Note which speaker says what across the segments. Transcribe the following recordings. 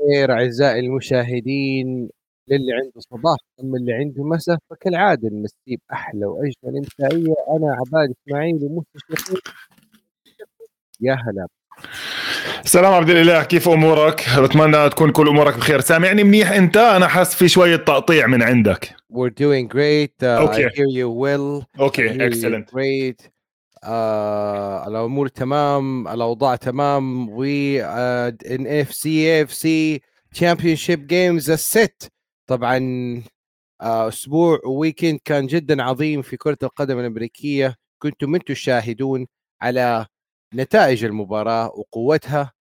Speaker 1: الخير أعزائي المشاهدين للي عنده صباح اما اللي عنده مساء فكالعادة نمسيه باحلى وأجمل انتاجيه أنا عباد إسماعيل ومستشفى. يا هلا.
Speaker 2: سلام عبد الإله كيف أمورك؟ بتمنى تكون كل أمورك بخير. سامعني منيح أنت؟ أنا حاسس في شوية تقطيع من عندك.
Speaker 1: We're doing great. Uh,
Speaker 2: Okay.
Speaker 1: I hear you well. You
Speaker 2: اكسلنت
Speaker 1: great. آه الأمور تمام الأوضاع تمام و آه إن إف سي إف سي تشامبيون شيب جيمز الست طبعا آه أسبوع weekend كان جدا عظيم في كرة القدم الأمريكية. كنتم أنتم الشاهدون على نتائج المباراة وقوتها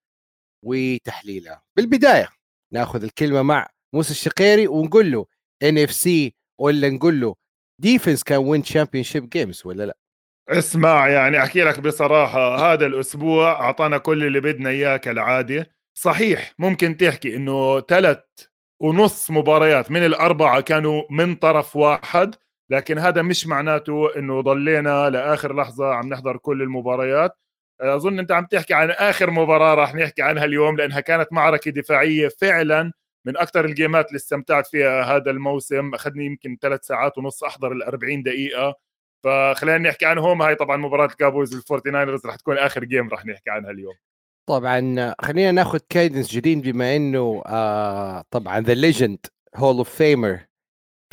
Speaker 1: وتحليلها. بالبداية ناخذ الكلمة مع موسى الشقيري ونقول له NFC ولا نقول له defense can win championship games ولا لا؟
Speaker 2: اسمع يعني أحكي لك بصراحة هذا الأسبوع أعطانا كل اللي بدنا إياه كالعادة. صحيح ممكن تحكي إنه ثلاث ونص مباريات من الأربعة كانوا من طرف واحد لكن هذا مش معناته إنه ضلينا لآخر لحظة عم نحضر كل المباريات. أظن أنت عم تحكي عن آخر مباراة راح نحكي عنها اليوم لأنها كانت معركة دفاعية فعلا من أكثر الجيمات اللي استمتعت فيها هذا الموسم. أخذني يمكن ثلاث ساعات ونص أحضر ال 40 دقيقة. فخلينا نحكي عنهم. هاي طبعا مباراة ال Cowboys وال Forty Niners رح تكون آخر game رح نحكي عنها اليوم.
Speaker 1: طبعا خلينا ناخذ cadence جديد بما إنه آه طبعا the legend Hall of Famer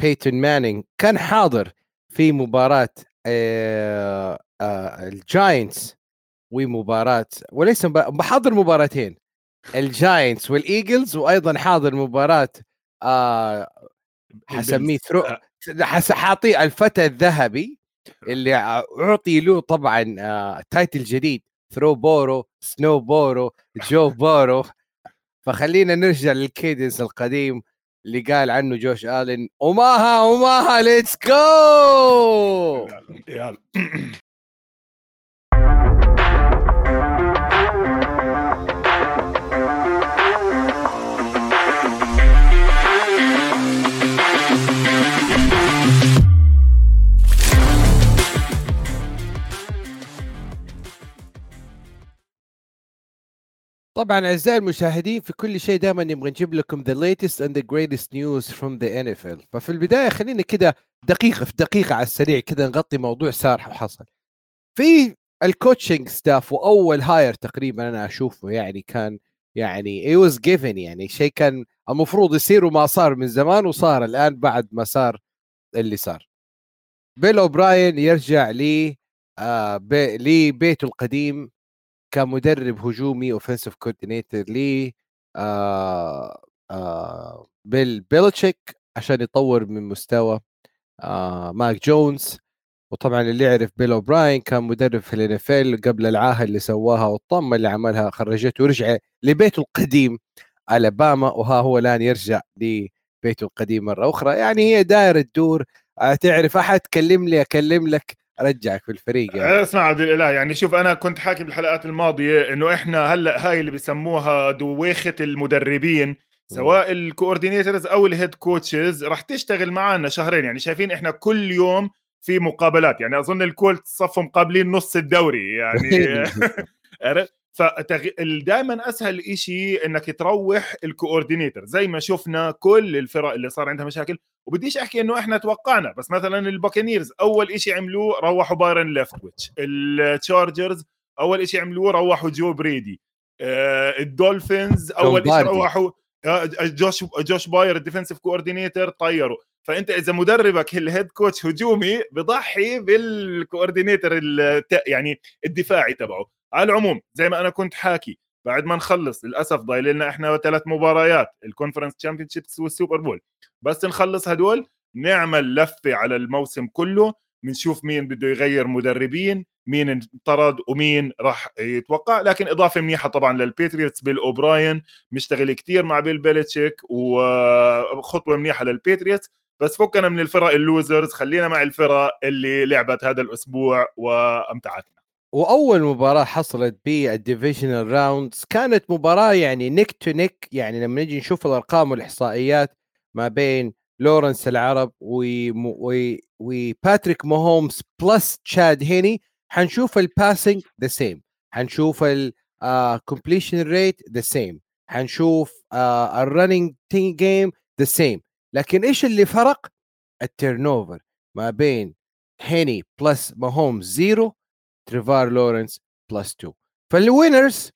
Speaker 1: بيتون مانينج كان حاضر في مباراة آه آه ال Giants ومباراة وليس حاضر مباراتين ال Giants وال Eagles وأيضا حاضر مباراة آه حسميه ثرو
Speaker 2: آه.
Speaker 1: حس- حاطيه الفتى الذهبي. اللي أعطي له طبعا آه تايتل جديد ثرو بورو سنو بورو جو بورو فخلينا نرجع للكيدنس القديم اللي قال عنه جوش الين وماها وماها ليتس جو طبعا أعزائي المشاهدين في كل شيء دائما نبغى نجيب لكم the latest and the greatest news from the NFL ففي البداية خلينا كده دقيقة في دقيقة على السريع كده نغطي موضوع صار وحصل. في ال coaching staff وأول hire تقريبا أنا أشوفه يعني كان يعني it was given يعني شيء كان المفروض يصير وما صار من زمان وصار الآن بعد ما صار اللي صار. بيل أوبراين يرجع لي آه بي لبيته القديم. كمدرب هجومي offensive coordinator لي آه آه بيل بيلتشيك عشان يطور من مستوى آه ماك جونز. وطبعا اللي يعرف بيل أوبراين كان مدرب في الان قبل العاهه اللي سواها والطمه اللي عملها خرجته ورجع لبيته القديم ألاباما. وها هو الآن يرجع لبيته القديم مرة أخرى. يعني هي دايرة تدور. تعرف أحد تكلم لي أكلم لك. أرجعك في الفريق يعني.
Speaker 2: اسمع عبد الإله يعني شوف أنا كنت حاكي بالحلقات الماضية إنه إحنا هلأ هاي اللي بيسموها دويخة المدربين سواء ال coordinators أو ال head coaches رح تشتغل معنا شهرين يعني شايفين إحنا كل يوم في مقابلات يعني أظن الكولتس صفوا مقابلين نص الدوري يعني فدائما أسهل إشي إنك تروح ال coordinator زي ما شفنا كل الفرق اللي صار عندها مشاكل وبديش أحكي إنه إحنا توقعنا بس مثلا البوكانيرز أول إشي عملوه روحوا بايرن ليفتويتش التشارجرز أول إشي عملوه روحوا جو لومباردي آه، الدولفينز أول
Speaker 1: لومباردي.
Speaker 2: روحوا آه، جوش جوش باير ال defensive coordinator طيروا فأنت إذا مدربك ال head coach هجومي بضحي بال coordinator الت- يعني الدفاعي تبعه على العموم زي ما أنا كنت حاكي بعد ما نخلص للأسف ضايل لنا إحنا ثلاث مباريات ال conference championships والسوبر بول. بس نخلص هدول نعمل لفة على الموسم كله بنشوف مين بده يغير مدربين مين انطرد ومين راح يتوقع. لكن إضافة منيحة طبعا للبيتريوتس بيل أوبراين مشتغل كتير مع بيل بيلتشيك وخطوة منيحة للبيتريوتس بس فكنا من الفرق ال losers خلينا مع الفرق اللي لعبت هذا الأسبوع وامتعتنا.
Speaker 1: وأول مباراة حصلت بال divisional rounds كانت مباراة يعني neck to neck يعني لما نجي نشوف الأرقام والإحصائيات ما بين لورنس العرب وباتريك موهومز بلس تشاد هيني حنشوف الباسنج ذا سيم حنشوف الكومبليشن ريت ذا سيم حنشوف الرننج جيم ذا سيم لكن إيش اللي فرق؟ التيرن اوفر ما بين هيني بلس ماهوم زيرو تريفار لورنس بلس 2 فالوينرز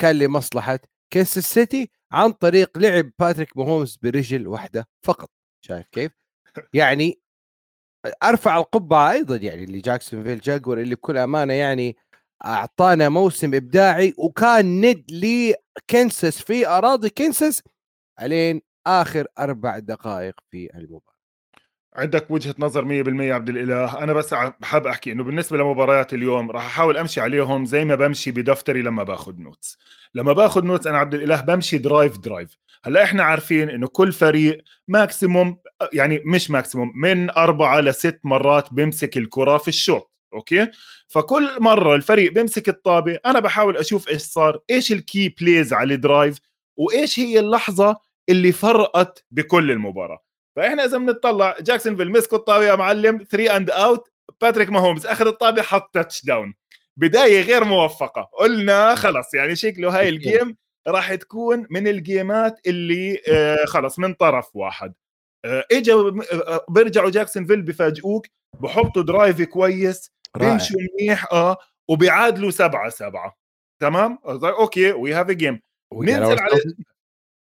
Speaker 1: كان لمصلحة كانزاس سيتي عن طريق لعب باتريك ماهومز برجل واحدة فقط. شايف كيف؟ يعني أرفع القبعة أيضا يعني لجاكسونفيل جاكوارز اللي بكل أمانة يعني أعطانا موسم إبداعي وكان ند لكانزاس في أراضي كانزاس الين آخر أربع دقائق في المباراة.
Speaker 2: عندك وجهة نظر 100% عبد الإله. أنا بس بحب أحكي إنه بالنسبة لمباريات اليوم راح أحاول أمشي عليهم زي ما بمشي بدفتري لما باخذ notes لما باخذ notes أنا عبد الإله بمشي drive drive هلأ إحنا عارفين إنه كل فريق maximum يعني مش maximum من أربعة لست مرات بيمسك الكرة في الشوط. أوكي؟ فكل مرة الفريق بيمسك الطابة أنا بحاول أشوف إيش صار إيش ال key plays على ال drive وإيش هي اللحظة اللي فرقت بكل المباراة. فإحنا إذا بنطلع جاكسونفيل مسكوا الطابه يا معلم 3 and out باتريك ماهومز آخذ الطابة حط touchdown بداية غير موفقة. قلنا خلص يعني شكله هاي ال game راح تكون من ال game ات اللي آه خلص من طرف واحد. آه إجوا آه بيرجعوا جاكسونفيل بفاجئوك بحطوا drive كويس بيمشوا منيح آه وبيعادلوا سبعة سبعة. تمام؟ أوكي we have a game ننزل على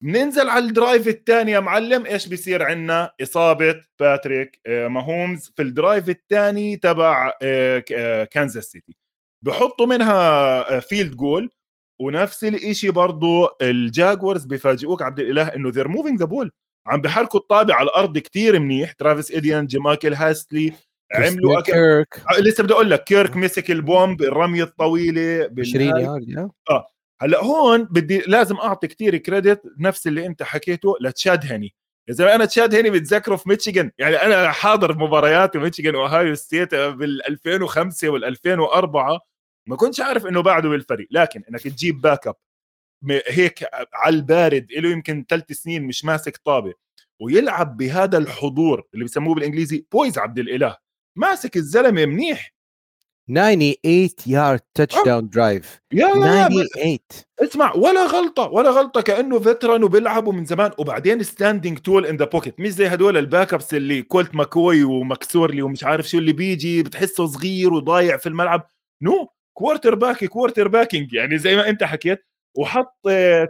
Speaker 2: ننزل على ال drive الثاني يا معلم. إيش بيصير عندنا؟ إصابة باتريك آه، ماهومز في ال drive الثاني تبع كانزاس سيتي بحطوا منها field goal ونفس الشيء برضو الجاكوارز بفاجئوك عبد الإله إنه they're moving the ball عم بحركوا الطابة على الأرض كثير منيح. ترافيس ايتيان جمايكل هاستي عملوا. كيرك آه، لسه بدي أقول لك كيرك مسك ال bomb الرمية الطويلة
Speaker 1: 20 يارد
Speaker 2: آه. هلأ هون بدي لازم أعطي كثير credit نفس اللي أنت حكيته لتشاد هني يا زلمة أنا تشاد هني بتذكره في ميشيغان. يعني أنا حاضر مباريات ميشيغان واوهايو ستيت بال 2005 وال 2004 ما كنتش عارف إنه بعده بالفريق لكن إنك تجيب backup هيك على البارد له يمكن ثلاث سنين مش ماسك طابة ويلعب بهذا الحضور اللي بسموه بالإنجليزي poise عبد الإله. ماسك الزلمة منيح.
Speaker 1: 98 yard touchdown drive.
Speaker 2: يا 98 اسمع ولا غلطة ولا غلطة كأنه veteran وبيلعبوا من زمان وبعدين standing tall in the pocket مش زي هدول ال backups اللي كولت ماكوي ومكسورلي ومش عارف شو اللي بيجي بتحسه صغير وضايع في الملعب. no quarterback quarterbacking يعني زي ما أنت حكيت وحط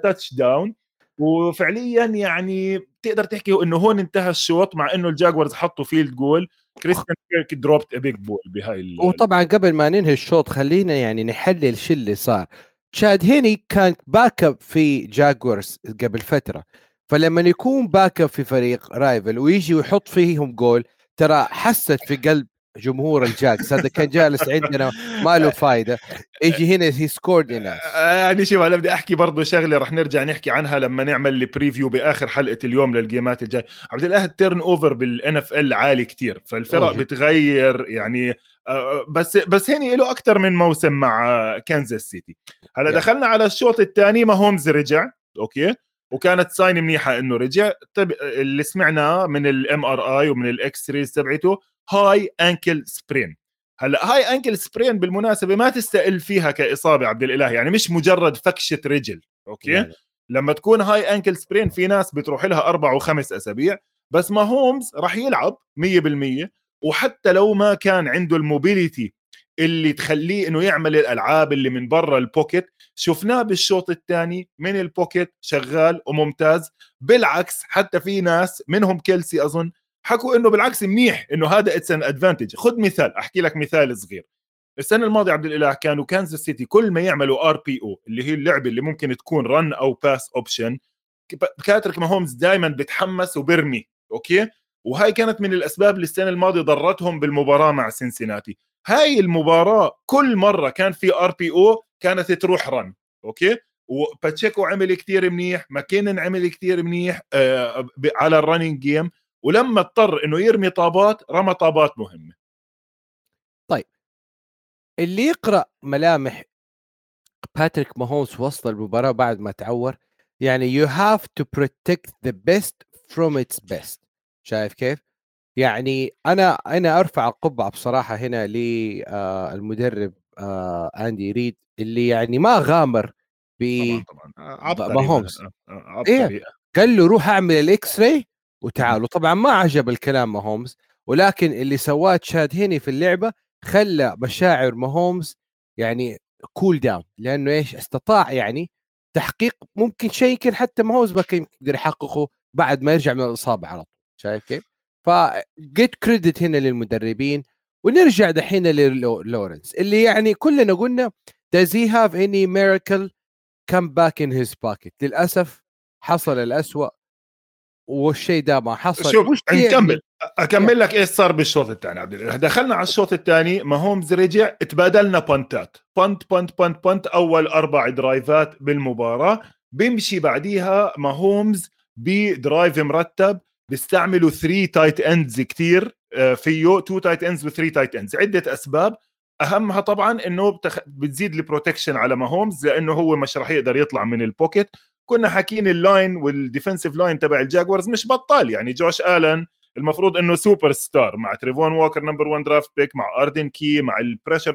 Speaker 2: touchdown وفعليا يعني تقدر تحكي إنه هون انتهى الشوط مع إنه الجاكوارز حطوا field goal كريستيان كيرك dropped big ball بهاي
Speaker 1: وطبعا قبل ما ننهي الشوط خلينا يعني نحلل شو اللي صار. تشاد هيني كان backup في جاكوارز قبل فترة. فلما يكون backup في فريق rival ويجي ويحط فيهم جول ترى حست في قلب جمهور الـ Jags هذا كان جالس عندنا ما له فايدة. يجي هنا he scored
Speaker 2: يعني شوف أنا بدي أحكي برضه شغلة رح نرجع نحكي عنها لما نعمل ال preview بآخر حلقة اليوم للجيمات الجاي. عبد الله ال turnover بال NFL عالي كتير فالفرق أوه. بتغير يعني آه، بس بس هني له أكثر من موسم مع كانزاس سيتي هلا دخلنا على الشوط الثاني ما هومز رجع أوكي؟ وكانت sign منيحة إنه رجع. طب اللي سمعناه من ال MRI ومن ال X-rays تبعته high ankle sprain هلا high ankle sprain بالمناسبة ما تستقل فيها كإصابة عبد الإله يعني مش مجرد فكشة رجل أوكي يعني. لما تكون high ankle sprain في ناس بتروح لها أربع وخمس أسابيع بس ما هومز راح يلعب 100% وحتى لو ما كان عنده ال mobility اللي تخليه إنه يعمل الألعاب اللي من برا ال pocket شفناه بالشوط الثاني من ال pocket شغال وممتاز بالعكس حتى في ناس منهم كيلسي أظن حكوا إنه بالعكس منيح إنه هذا it's an advantage خذ مثال أحكي لك مثال صغير. السنة الماضية عبد الإله كانوا كانزاس سيتي كل ما يعملوا RPO اللي هي اللعبة اللي ممكن تكون run أو pass option باتريك ماهومز دائما بتحمس وبرمي أوكي؟ وهاي كانت من الأسباب اللي السنة الماضية ضرتهم بالمباراة مع سنسيناتي هاي المباراة كل مرة كان في RPO كانت تروح run أوكي؟ وباتشيكو عمل كثير منيح ماكينن عمل كثير منيح آه على ال running game ولما اضطر إنه يرمي طابات رمى طابات مهمة.
Speaker 1: طيب. اللي يقرأ ملامح باتريك ماهومز وسط المباراة بعد ما تعور يعني you have to protect the beast from its beast شايف كيف؟ يعني أنا أنا أرفع القبعة بصراحة هنا للمدرب اندي ريد اللي يعني ما غامر ب
Speaker 2: طبعا طبعا. عبقري
Speaker 1: ماهومز.
Speaker 2: عبقري.
Speaker 1: قال له روح أعمل ال X-ray وتعال. وطبعا ما عجب الكلام ماهومز ولكن اللي سواه تشاد هيني في اللعبة خلى مشاعر ماهومز يعني cool down لأنه إيش؟ استطاع يعني تحقيق ممكن شيء يمكن حتى ماهومز ما كان يقدر يحققه بعد ما يرجع من الإصابة على طول. شايف كيف؟ فـ give credit هنا للمدربين ونرجع دحين للورنس اللي يعني كلنا قلنا does he have any miracle come back in his pocket للأسف حصل الأسوأ والشيء ده ما حصل
Speaker 2: شوف نكمل
Speaker 1: يعني؟
Speaker 2: أكمل لك إيش صار بالشوط الثاني. عبد الاله دخلنا على الشوط الثاني ما هومز رجع تبادلنا punt ات punt punt punt punt أول أربع drive ات بالمباراة. بيمشي بعديها ما هومز ب drive مرتب. بيستعملوا 3 tight ends كثير فيه. 2 tight ends و3 tight ends عدة أسباب. أهمها طبعا إنه بتخ... بتزيد ال protection على ما هومز لأنه هو مش راح يقدر يطلع من ال pocket كنا حاكين ال line وال defensive line تبع الـ Jaguars مش بطال. يعني جوش آلن المفروض إنه سوبر ستار مع تريفون ووكر number 1 draft pick مع أردن كي مع ال pressure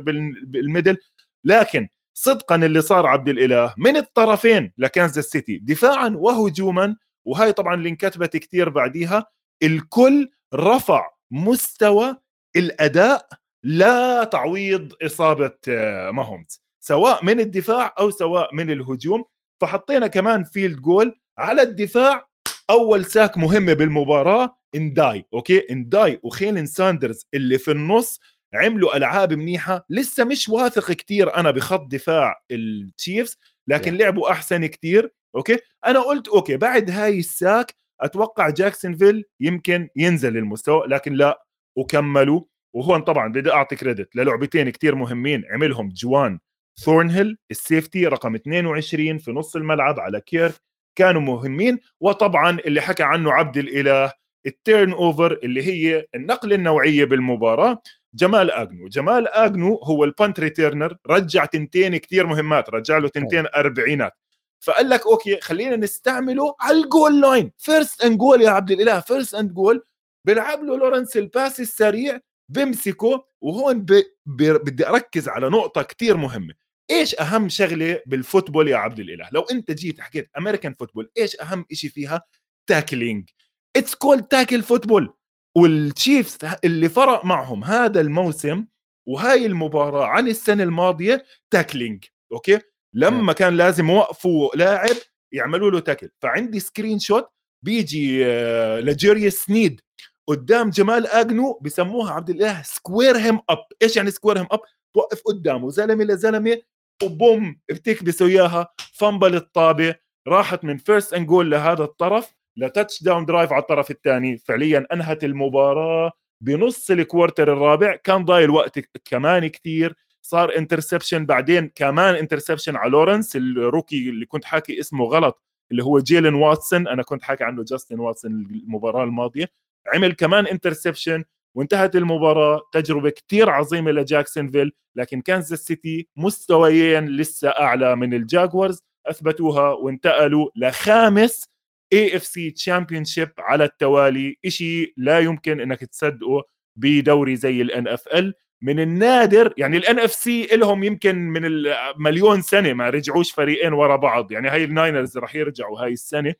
Speaker 2: بال middle لكن صدقا اللي صار عبد الإله من الطرفين لكانزاس سيتي دفاعا وهجوما وهي طبعا اللي انكتبت كثير بعديها الكل رفع مستوى الأداء لا تعويض إصابة آه، ماهومز سواء من الدفاع أو سواء من الهجوم. فحطينا كمان field goal على الدفاع. أول sack مهمه بالمباراة. دانا أوكي دانا وخيلن ساندرز اللي في النص عملوا ألعاب منيحة. لسه مش واثق كتير أنا بخط دفاع الـ Chiefs لكن. لعبوا أحسن كتير. أوكي أنا قلت أوكي بعد هاي ال sack أتوقع جاكسونفيل يمكن ينزل المستوى لكن لا. وكملوا. وهون طبعا بدي أعطي credit للعبتين كتير مهمين. عملهم جوان ثورنهيل ال safety رقم 22 في نص الملعب على كيرك كانوا مهمين وطبعا اللي حكى عنه عبد الإله ال turnover اللي هي النقله النوعية بالمباراة. جمال آجنو جمال آجنو هو ال punt returner رجع تنتين كثير مهمات رجع له تنتين أربعينات. فقال لك أوكي خلينا نستعمله على ال goal line first and goal يا عبد الإله first and goal بيلعب له لورنس ال pass السريع بمسكه وهون ب... ب... بدي أركز على نقطة كثير مهمة. إيش أهم شغلة بال football يا عبد الإله؟ لو أنت جيت حكيت American football إيش أهم شيء فيها؟ tackling it's called tackle football والـ Chiefs اللي فرق معهم هذا الموسم وهاي المباراة عن السنة الماضية tackling أوكي؟ لما كان لازم يوقفوا لاعب يعملوا له tackle فعندي screenshot بيجي آه، للجيريس سنيد قدام جمال اجنو بسموها عبد الإله square him up إيش يعني square him up توقف قدامه. زلمة لزلمة و boom بتكبسوا اياها ف fumble الطابة راحت من first and goal لهذا الطرف ل touchdown drive على الطرف الثاني. فعليا أنهت المباراة بنص ال quarter الرابع. كان ضايل وقت كمان كثير صار interception بعدين كمان interception على لورنس ال rookie اللي كنت حاكي اسمه غلط اللي هو جيلن واتسون أنا كنت حاكي عنه جاستن واتسون المباراة الماضية. عمل كمان interception وانتهت المباراة. تجربة كتير عظيمة لجاكسونفيل لكن كانزاس سيتي مستويين لسه أعلى من الـ Jaguars. أثبتوها وانتقلوا لخامس AFC championship على التوالي إشي لا يمكن إنك تصدقه بدوري زي ال NFL من النادر يعني ال NFC لهم يمكن من المليون سنة ما رجعوش فريقين ورا بعض. يعني هاي الناينرز رح يرجعوا هاي السنة.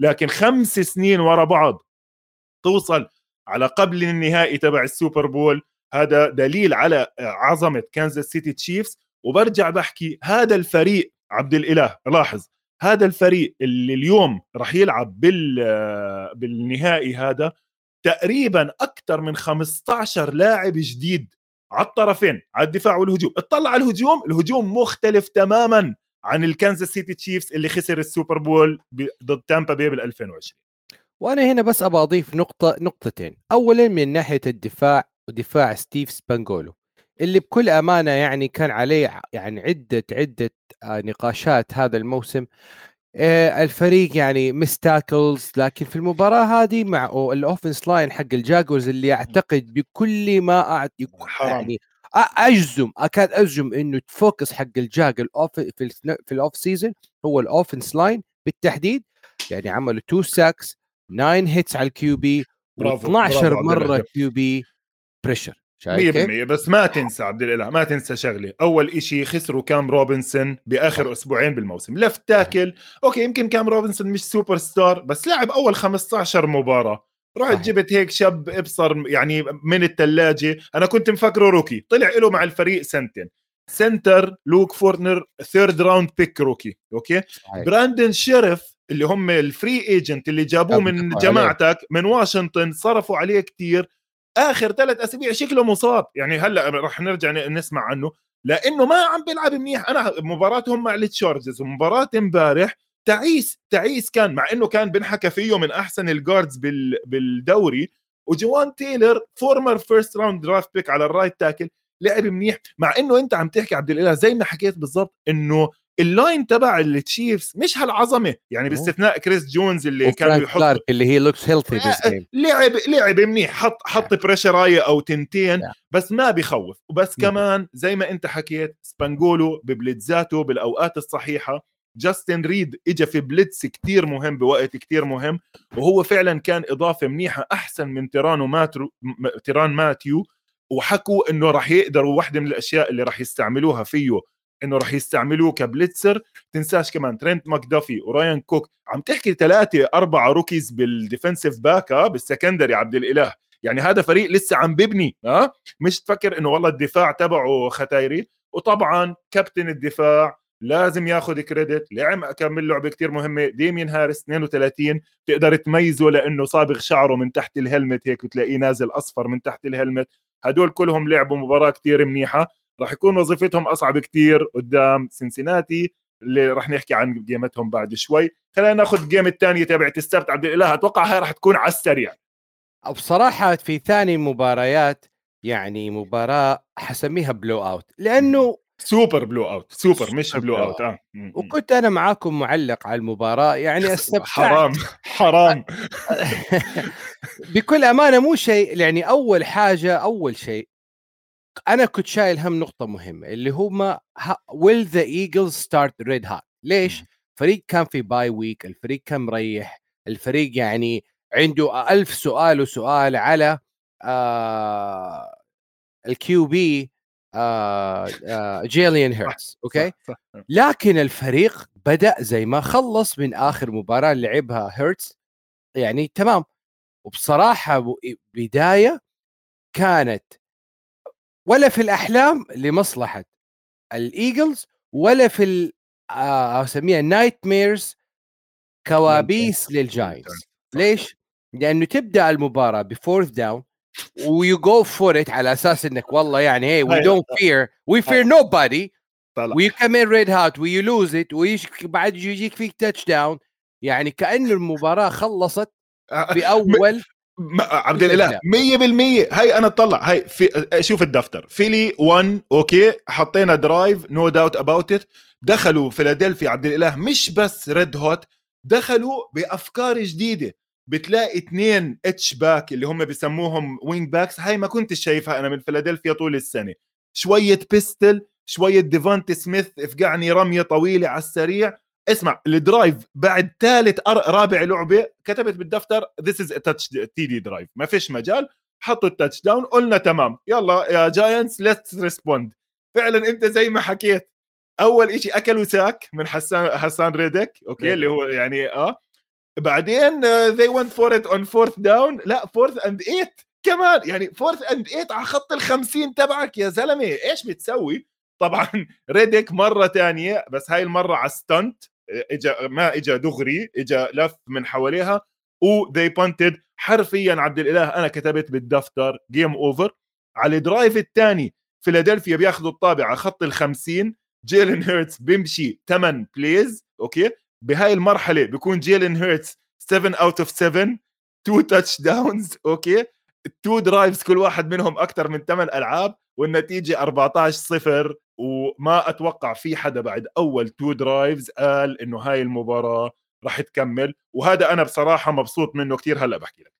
Speaker 2: لكن خمس سنين ورا بعض توصل على قبل النهائي تبع السوبر بول. هذا دليل على عظمة كانزاس سيتي تشيفز. وبرجع بحكي هذا الفريق عبد الإله لاحظ هذا الفريق اللي اليوم راح يلعب بال بالنهائي هذا تقريبا أكثر من 15 لاعب جديد على الطرفين على الدفاع والهجوم. اطلع على الهجوم. الهجوم مختلف تماما عن الكانزاس سيتي تشيفز اللي خسر السوبر بول ضد تامبا بي بال 2020
Speaker 1: وأنا هنا بس أبغى أضيف نقطه نقطتين. اولا من ناحية الدفاع ودفاع ستيف سبانجولو اللي بكل أمانة يعني كان عليه يعني عده عدة آه، نقاشات هذا الموسم. آه، الفريق يعني missed tackles لكن في المباراة هذه مع ال offense line حق الجاكورز اللي أعتقد بكل ما يعني اجزم اكاد أجزم إنه ال focus حق الجاك الأوف في في ال off season هو ال offense line بالتحديد. يعني عملوا two sacks 9 hits على ال QB و12 مرة QB pressure. شايف كيف؟
Speaker 2: 100% بس ما تنسى عبد الإله ما تنسى شغله أول إشي خسروا كام روبنسون بآخر أسبوعين بالموسم. left tackle okay يمكن كام روبنسون مش super star بس لعب أول 15 مباراة. رحت. جبت هيك شاب إبصر يعني من الثلاجه أنا كنت مفكره rookie. طلع له مع الفريق سنتين. center لوك فورتنر third round pick rookie okay؟
Speaker 1: صحيح.
Speaker 2: براندن شيرف اللي هم ال free agent اللي جابوه من. جماعتك من واشنطن صرفوا عليه كتير. آخر ثلاث أسابيع شكله مصاب. يعني هلأ رح نرجع نسمع عنه. لأنه ما عم بيلعب منيح. أنا مباراتهم مع التشارجرز ومباراه امبارح تعيس تعيس كان مع إنه كان بنحكى فيه من أحسن ال guards بال بالدوري. وجوان تايلر former first round draft pick على ال right tackle لعب منيح مع إنه أنت عم تحكي عبد الإله زي ما حكيت بالضبط إنه ال line تبع التشيفز مش هالعظمة يعني باستثناء كريس جونز اللي كان بيحط
Speaker 1: اللي هي
Speaker 2: looks
Speaker 1: healthy
Speaker 2: لعب لعب منيح حط حط pressure ايه أو
Speaker 1: تنتين.
Speaker 2: بس ما بخوف. وبس. كمان زي ما أنت حكيت سبانجولو ب blitz اته بالأوقات الصحيحة جاستن ريد اجى في blitz كتير مهم بوقت كتير مهم وهو فعلا كان إضافة منيحة أحسن من تيرانو ماترو م- تيران ماتيو. وحكوا إنه راح يقدروا واحدة من الأشياء اللي راح يستعملوها فيه إنه راح يستعملوه ك blitzer تنساش كمان ترينت ماكدافي وبراين كوك عم تحكي ثلاثة أربعة rookies بال defensive back ها بال secondary عبد الإله. يعني هذا فريق لسه عم ببني ها؟ مش تفكر إنه والله الدفاع تبعه ختايري؟ وطبعا كابتن الدفاع لازم ياخذ كريدت لعب كمل لعبة كتير مهمة. ديمين هارس 32 تقدر تميزه لأنه صابغ شعره من تحت الهلمت هيك وتلاقيه نازل أصفر من تحت الهلمت. هدول كلهم لعبوا مباراة كتير منيحة. راح يكون وظيفتهم أصعب كتير قدام سنسيناتي اللي راح نحكي عن جيمتهم بعد شوي. خلينا ناخذ الجيم الثانية تبعت السبت عبد الإله. أتوقع هاي راح تكون على السريع.
Speaker 1: بصراحة في ثاني مباريات يعني مباراة حسميها blow out لأنه
Speaker 2: super blow out super مش blow out آه.
Speaker 1: وكنت أنا معاكم معلق على المباراة يعني استمتعت.
Speaker 2: حرام. حرام.
Speaker 1: بكل أمانة مو شيء يعني أول حاجة أول شيء أنا كنت شايل هم نقطة مهمة اللي هم will the Eagles start red hot ليش؟ فريق كان في bye week الفريق كان مريح الفريق يعني عنده ألف سؤال وسؤال على آه ال QB جيلن هيرتس okay؟
Speaker 2: صح صح.
Speaker 1: لكن الفريق بدأ زي ما خلص من آخر مباراة لعبها هيرتس يعني تمام. وبصراحة بداية كانت ولا في الأحلام لمصلحة الإيجلز ولا في آه، أسميها nightmares كوابيس للجاينتس. ليش؟ لأنه تبدأ المباراة ب fourth down و you go for it على أساس إنك والله يعني hey we
Speaker 2: don't
Speaker 1: fear we fear nobody طلع. و
Speaker 2: you
Speaker 1: come out red hot و you lose it وبعد يجيك فيك touchdown يعني كانه المباراة خلصت
Speaker 2: آه،
Speaker 1: بأول
Speaker 2: ما- عبد الإله 100% هاي أنا أطلع. هاي في شوف الدفتر. فيلي 1 أوكي. حطينا drive no doubt about it دخلوا فيلادلفيا عبد الإله مش بس red hot دخلوا بأفكار جديدة. بتلاقي اثنين H back اللي هم بسموهم wing backs هاي ما كنتش شايفها أنا من فيلادلفيا طول السنة. شوية pistol شوية ديفانتي سميث افقعني رمية طويلة على السريع. اسمع ال drive بعد ثالث رابع لعبة كتبت بالدفتر this is touch TD drive ما فيش مجال. حطوا ال touchdown قلنا تمام. يلا يا جاينتس let's respond فعلا أنت زي ما حكيت. أول شيء أكلوا sack من حسان حسان ريدك okay اللي هو يعني آه. بعدين they went for it on fourth down. لا fourth and eight كمان. يعني fourth and eight على خط الخمسين تبعك يا زلمة. إيش بتسوي؟ طبعا ريدك مرة تانية بس هاي المرة على stunt إجا ما إجا دغري إجا لف من حواليها. و they punted. حرفيا عبد الإله أنا كتبت بالدفتر game over على ال drive الثاني فيلادلفيا بياخذوا الطابة على خط ال50 جيلن هيرتس بيمشي 8 plays okay؟ بهاي المرحلة بيكون جيلن هيرتس 7 out of 7 2 touchdowns okay؟ two drives كل واحد منهم أكثر من 8 ألعاب والنتيجة 14 0 وما أتوقع في حدا بعد أول two drives قال إنه هاي المباراة راح تكمل. وهذا أنا بصراحة مبسوط منه كثير هلأ بحكي لك.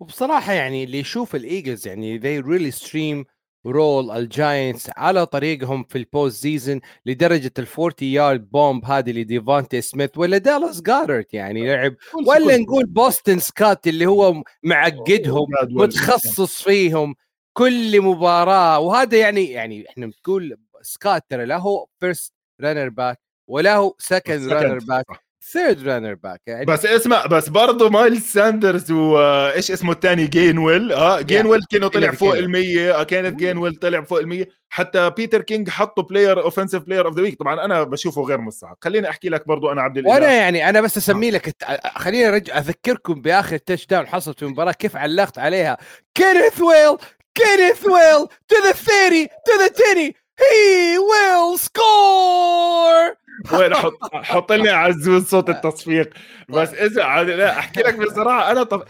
Speaker 1: وبصراحة يعني اللي يشوف الإيجلز يعني they really steamroll الجاينتس على طريقهم في ال post season لدرجة ال 40 yard bomb هذه لديفانتا سميث ولا دالاس جودارت يعني لعب. ولا نقول بوستن سكات اللي هو معقدهم
Speaker 2: جدول.
Speaker 1: متخصص فيهم كل مباراة. وهذا يعني يعني إحنا بتقول سكات ترى لا هو first runner back ولا هو second runner back third runner back يعني
Speaker 2: بس اسمع بس برضه مايلز ساندرز وايش اسمه الثاني جينويل آه جينويل كانه طلع فوق ال 100 كانت جينويل طلع فوق ال 100 حتى بيتر كينج حطه player offensive player of the week طبعا أنا بشوفه غير مستحق. خليني أحكي لك برضه أنا عبد
Speaker 1: الإله. وأنا يعني أنا بس أسمي لك خليني ارجع أذكركم بآخر touchdown حصلت في المباراه كيف علقت عليها. كينيث جينويل كينيث جينويل to the 30 to the 20 he will score
Speaker 2: when حط حط لي عزوز صوت التصفيق. بس طيب. اذا لا أحكي لك بصراحة أنا طب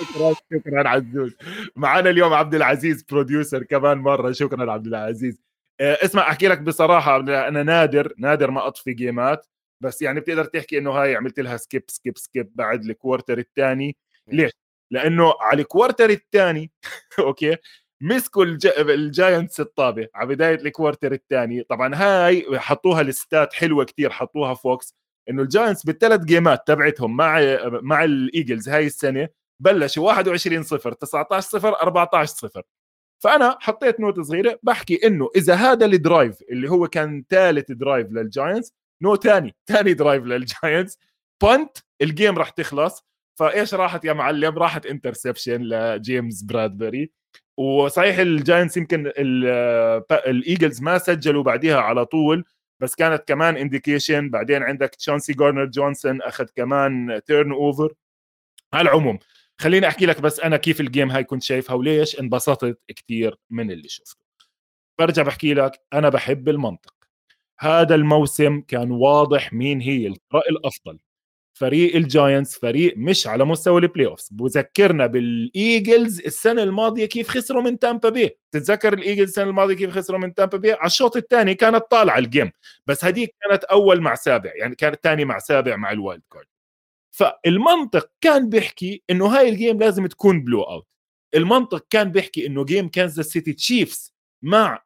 Speaker 2: شكرا شكرا عزوز معنا اليوم عبد العزيز producer كمان مرة شكرا عبد العزيز. آه، اسمع أحكي لك بصراحة أنا نادر نادر ما أطفي game ات بس يعني بتقدر تحكي إنه هاي عملت لها skip skip skip بعد ال quarter الثاني. ليش؟ لأنه على ال quarter الثاني okay؟ مسكوا الج... الجاينتس الطابة على بداية ال quarter الثاني طبعا هاي حطوها list ات حلوة كتير حطوها فوكس. إنه الجاينتس بالثلاث game ات تبعتهم مع مع الإيجلز هاي السنة بلشوا 21 0 19 0 14 0 فأنا حطيت note صغيرة بحكي إنه إذا هذا ال drive اللي هو كان ثالث drive للجاينتس no ثاني ثاني drive للجاينتس. punt ال game راح تخلص. فإيش راحت يا معلم؟ راحت interception لجيمس برادبري. وصحيح الجاينتس يمكن الايجلز ما سجلوا بعديها على طول بس كانت كمان indication بعدين عندك تشانسي جارنر جونسون أخذ كمان turnover على العموم خليني أحكي لك بس أنا كيف ال game هاي كنت شايفها وليش انبسطت كثير من اللي شفته. برجع بحكي لك أنا بحب المنطق. هذا الموسم كان واضح مين هي الفرق الأفضل. فريق الجاينتس فريق مش على مستوى ال playoffs بذكرنا بالإيجلز السنة الماضية كيف خسروا من تامبا بي. تتذكر الإيجلز السنة الماضية كيف خسروا من تامبا بي؟ على الشوط الثاني كانت طالعة ال game بس هذيك كانت أول مع سابع يعني كانت ثاني مع سابع مع ال wild card. فالمنطق كان بيحكي إنه هاي ال game لازم تكون blowout المنطق كان بيحكي إنه game كانزاس سيتي تشيفز مع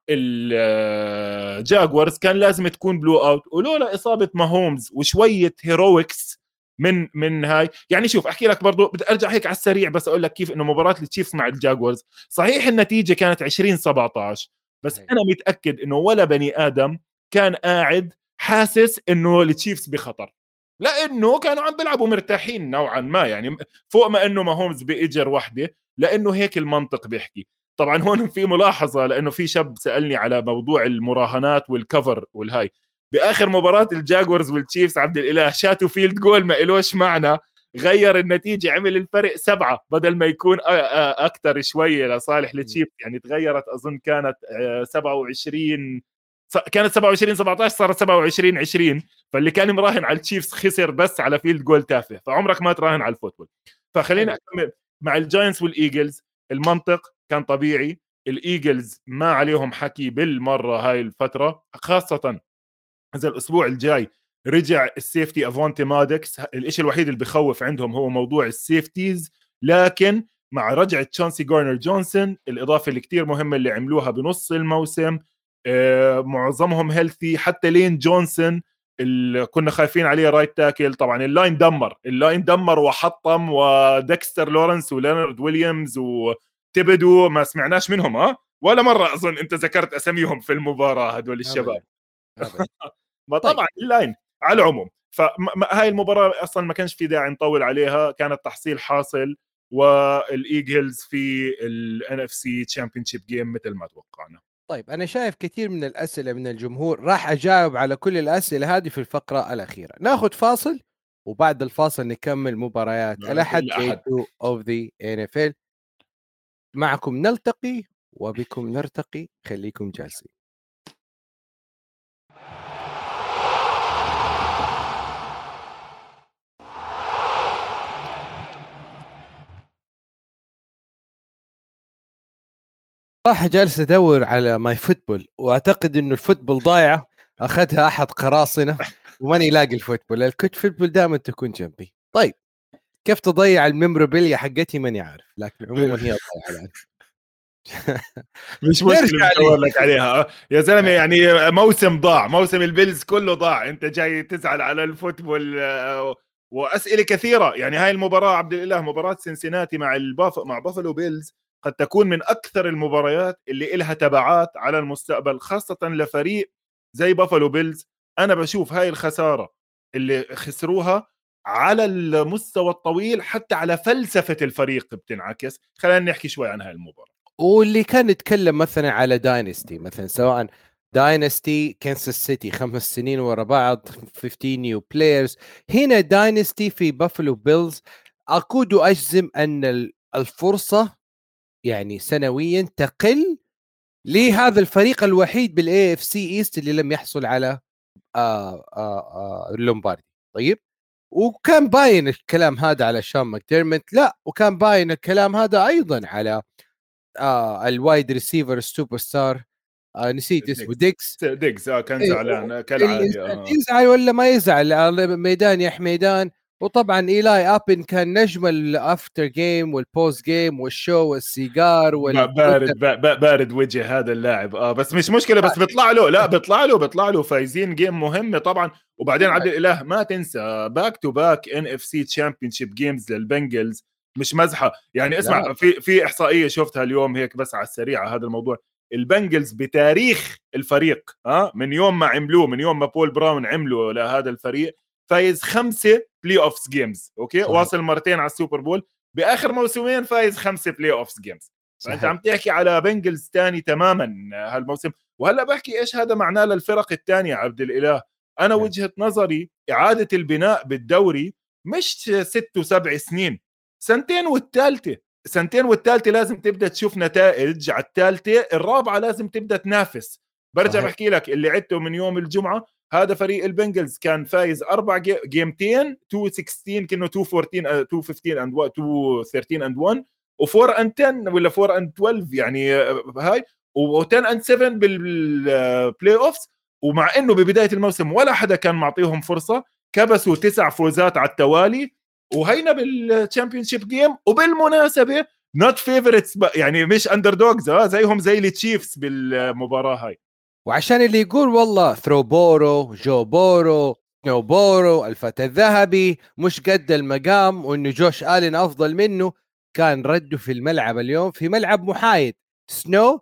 Speaker 2: الجاكوارز كان لازم تكون blowout ولولا إصابة ماهومز وشوية heroics من من هاي. يعني شوف أحكي لك برضو بدي أرجع هيك على السريع بس أقول لك كيف إنه مباراة التشيفز مع الجاكوارز. صحيح النتيجة كانت 20 17 بس أنا متأكد إنه ولا بني آدم كان قاعد حاسس إنه التشيفز بخطر. لأنه كانوا عم بيلعبوا مرتاحين نوعا ما يعني فوق ما إنه ماهومز باجر وحدة لأنه هيك المنطق بيحكي. طبعا هون في ملاحظة لأنه في شاب سألني على موضوع المراهنات والكفر والهاي. بآخر مباراة الجاكوارز والتشيفز عبد الإله شاتوا field goal ما إلوش معنى غير النتيجة عمل الفرق سبعة بدل ما يكون أكثر شوية لصالح التشيفز يعني تغيرت أظن كانت 27 كانت 27 17 صارت 27 20 فاللي كان مراهن على التشيفز خسر بس على field goal تافه. فعمرك ما تراهن على ال football. فخلينا أكمل مع الجاينتس والإيجلز. المنطق كان طبيعي. الإيجلز ما عليهم حكي بالمرة هاي الفترة خاصة إذا الأسبوع الجاي رجع ال safety افونتي مادكس الشيء الوحيد اللي بخوف عندهم هو موضوع ال safeties لكن مع رجعة تشانسي جارنر جونسون الإضافة اللي كتير مهمة اللي عملوها بنص الموسم آه، معظمهم healthy حتى لاين جونسون اللي كنا خايفين عليه right tackle طبعا ال line دمر ال line دمر وحطم وديكستر لورنس ولينارد ويليامز وتيبودو ما سمعناش منهم ها؟ ولا مرة أظن أنت ذكرت أساميهم في المباراة هدول الشباب. ما طيب. طبعا ال line على العموم. فهاي المباراة أصلا ما كانش في داعي نطول عليها كانت تحصيل حاصل والإيجلز في ال NFC championship game مثل ما توقعنا.
Speaker 1: طيب أنا شايف كثير من الأسئلة من الجمهور راح أجاوب على كل الأسئلة هذه في الفقرة الأخيرة. ناخذ فاصل وبعد الفاصل نكمل مباريات الأحد of the NFL معكم نلتقي وبكم نرتقي. خليكم جالسين. صراحة جالس أدور على my football وأعتقد إنه ال football ضايعه أخذها أحد قراصنة وماني لاقي ال football. ال quote football دائما تكون جنبي. طيب كيف تضيع ال memorabilia حقتي ماني عارف لكن عموما هي ضايعة
Speaker 2: مش مشكلة بدور لك عليها. يا زلمة يعني موسم ضاع موسم البيلز كله ضاع. أنت جاي تزعل على ال football وأسئلة كثيرة. يعني هاي المباراة عبد الإله مباراة سنسيناتي مع الباف مع بافلو بيلز. قد تكون من أكثر المباريات اللي إلها تبعات على المستقبل خاصة لفريق زي بافلو بيلز أنا بشوف هاي الخسارة اللي خسروها على المستوى الطويل حتى على فلسفة الفريق بتنعكس. خلينا نحكي شوي عن هاي المباراة.
Speaker 1: واللي كان يتكلم مثلا على dynasty مثلا سواء dynasty كانساس سيتي خمس سنين ورا بعض 15 new players هنا dynasty في بافلو بيلز أكاد أجزم أن الفرصة يعني سنويا تقل لهذا الفريق الوحيد بال AFC East اللي لم يحصل على آه آه آه اللومباردي طيب؟ وكان باين الكلام هذا على شون ماكديرموت لا وكان باين الكلام هذا أيضا على آه ال wide receiver ال superstar آه نسيت اسمه ديجز.
Speaker 2: ديجز. آه كان إيه، زعلان كالعاده آه.
Speaker 1: يزعل ولا ما يزعل؟ ميدان يا حميدان وطبعا إيلاي أبل كان نجم ال after game وال post game وال show والسيجار
Speaker 2: وال... بارد بارد وجه هذا اللاعب. آه بس مش مشكلة بس بيطلع له لا بيطلع له بيطلع له. فايزين game مهمه طبعا. وبعدين عبد الإله ما تنسى back to back AFC championship games للبنجلز. مش مزحة. يعني اسمع لا. في في إحصائية شفتها اليوم هيك بس على السريع هذا الموضوع. البنجلز بتاريخ الفريق ها آه، من يوم ما عملوه من يوم ما بول براون عملوا لهذا الفريق فايز خمسة playoffs games okay؟ صحيح. واصل مرتين على ال Super Bowl. بآخر موسمين فايز خمسة playoffs games فانت عم تحكي على بنجلز ثاني تماما هالموسم. وهلأ بحكي إيش هذا معناه للفرق الثانية عبد الإله؟ أنا م. وجهة نظري إعادة البناء بالدوري مش ست وسبع سنين سنتين والثالثه سنتين والثالثه لازم تبدأ تشوف نتائج على الثالثه الرابعة لازم تبدأ تنافس. برجع بحكي لك اللي عدته من يوم الجمعة هذا فريق البنجلز كان فايز أربع جيمتين 2 16 كأنه 2 14 2 15 اند 2 13 اند 1 و4 اند 10 ولا 4 اند 12 يعني آه، هاي و10 اند 7 بالبلاي اوفز ومع إنه ببداية الموسم ولا حدا كان معطيهم فرصة كبسوا تسع فوزات على التوالي وهينا بالتشامبيون شيب جيم وبالمناسبه نوت فيفورتس يعني مش اندر دوجز زيهم زي التشيفز بالمباراة هاي.
Speaker 1: وعشان اللي يقول والله ثرو بورو جو بورو snow بورو الفتى الذهبي مش قد المقام وانه جوش آلين أفضل منه كان رده في الملعب اليوم في ملعب محايد. snow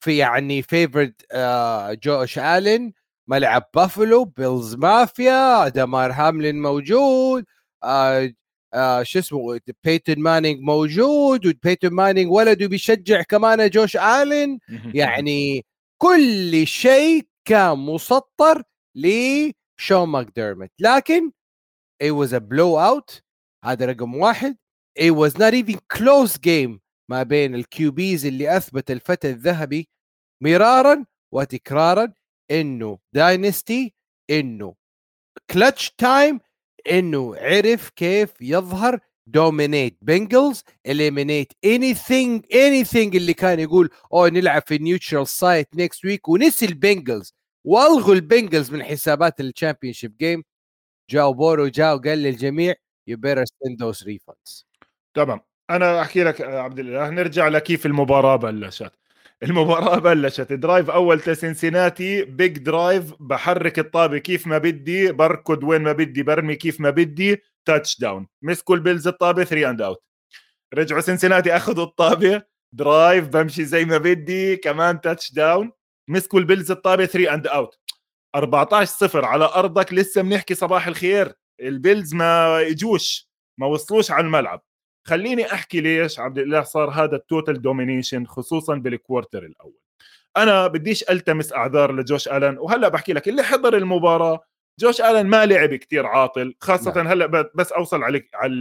Speaker 1: في يعني favored آه جوش آلين ملعب بافلو بيلز مافيا دمار هاملين موجود آه آه شو اسمه بيتن مانينج موجود وبيتن مانينج ولده بيشجع كمان جوش آلين. يعني كل شيء كان مسطر لشون ماكديرموت لكن it was a blowout. هذا رقم واحد. It was not even close game ما بين ال QBs اللي أثبت الفتى الذهبي مرارا وتكرارا إنه dynasty إنه clutch time إنه عرف كيف يظهر dominate بنجلز eliminate anything anything اللي كان يقول أو نلعب في neutral site next week ونسي البنجلز. والغوا البنجلز من حسابات ال championship game جاو بورو جاو قال للجميع you better send those refunds
Speaker 2: تمام. أنا أحكي لك عبد الله نرجع لكيف المباراة بلشت. المباراة بلشت. drive أول لسنسيناتي big drive بحرك الطابة كيف ما بدي بركض وين ما بدي برمي كيف ما بدي. touchdown مسكوا البيلز الطابة 3 and out رجعوا سنسيناتي أخذوا الطابة. drive بمشي زي ما بدي. كمان touchdown مسكوا البيلز الطابة 3 and out 14 صفر على أرضك. لسه بنحكي صباح الخير. البيلز ما اجوش ما وصلوش على الملعب. خليني أحكي ليش عبد الله صار هذا ال total domination خصوصا بال quarter الأول. أنا بديش ألتمس أعذار لجوش ألن وهلأ بحكي لك اللي حضر المباراة جوش آلن ما لعب كتير عاطل خاصة نعم. هلأ بس أوصل على على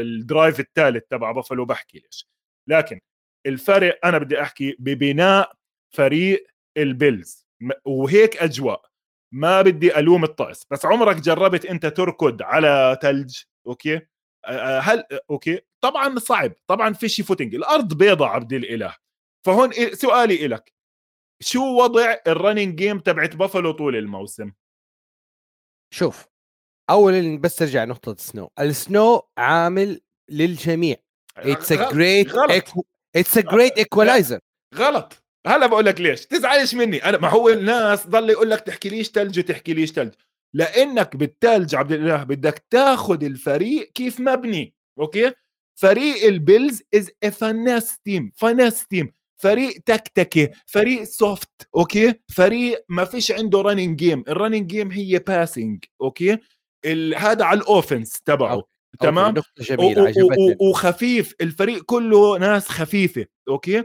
Speaker 2: ال drive الثالث تبع بافلو بحكي ليش. لكن الفرق أنا بدي أحكي ببناء فريق البيلز وهيك أجواء. ما بدي ألوم الطقس بس عمرك جربت أنت تركض على ثلج okay؟ هل okay؟ طبعا صعب طبعا فيش footing الأرض بيضة عبد الإله. فهون سؤالي لك شو وضع ال running game تبعت بافلو طول الموسم؟
Speaker 1: شوف اولا بس ارجع نقطه snow ال snow عامل للجميع. it's a great it's a great equalizer
Speaker 2: غلط. هلا بقول لك ليش؟ تزعلش مني. أنا ما هو الناس ضل يقول لك تحكي ليش ثلج وتحكي ليش ثلج لأنك بالتالي عبد الإله بدك تاخذ الفريق كيف مبني okay؟ فريق البيلز is a finesse team finesse team فريق تكتكه فريق soft okay؟ فريق ما فيش عنده running game ال running game هي passing okay؟ هذا على ال offense تبعه تمام؟ وخفيف الفريق كله ناس خفيفة okay؟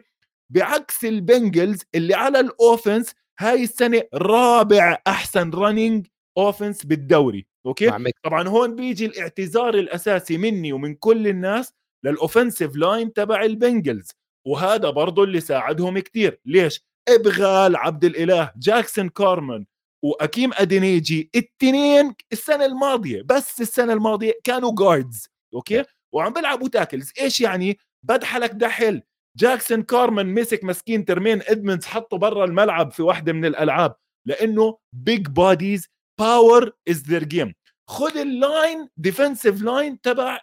Speaker 2: بعكس البنجلز اللي على ال offense هاي السنة رابع أحسن running offense بالدوري okay؟ طبعا هون بيجي الاعتذار الأساسي مني ومن كل الناس لل offensive line تبع البنجلز. وهذا برضه اللي ساعدهم كتير. ليش؟ إبغال عبد الإله جاكسون كارمن وأكيم أدينيجي التنين السنة الماضية بس السنة الماضية كانوا guards okay؟ وعم بيلعبوا tackles إيش يعني؟ بدحلك دحل جاكسون كارمن مسك مسكين تريمين إدموندز حطه برا الملعب في واحدة من الألعاب لأنه big bodies power is their game خذ ال line defensive line تبع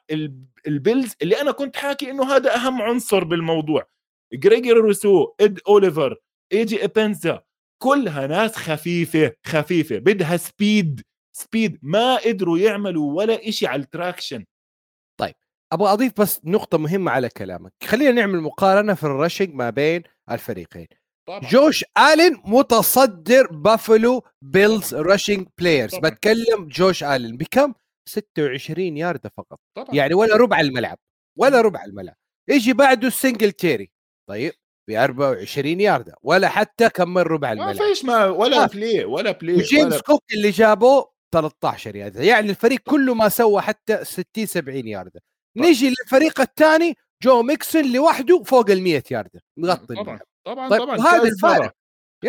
Speaker 2: البيلز اللي أنا كنت حاكي إنه هذا أهم عنصر بالموضوع. جريج روسو اد اوليفر ايجي ابنزا كلها ناس خفيفة خفيفة بدها speed speed ما قدروا يعملوا ولا إشي على ال traction
Speaker 1: طيب أبغى أضيف بس نقطة مهمة على كلامك. خلينا نعمل مقارنة في ال rushing ما بين الفريقين. طبعا. جوش الين متصدر بافلو بيلز rushing players. بتكلم جوش الين بكم؟ 26 ياردة فقط. طبعا. يعني ولا ربع الملعب. ولا ربع الملعب. يجي بعده السنجلتيري طيب ب 24 ياردة. ولا حتى كمل ربع الملعب.
Speaker 2: ما فيش ما ولا play ولا play
Speaker 1: وجيمس ولا... كوك اللي جابه 13 ياردة. يعني الفريق كله ما سوى حتى 60 70 ياردة. نيجي للفريق الثاني جو ميكسون لوحده فوق ال 100 ياردة مغطي
Speaker 2: طبعا. طبعا طيب طبعا هذا الفرق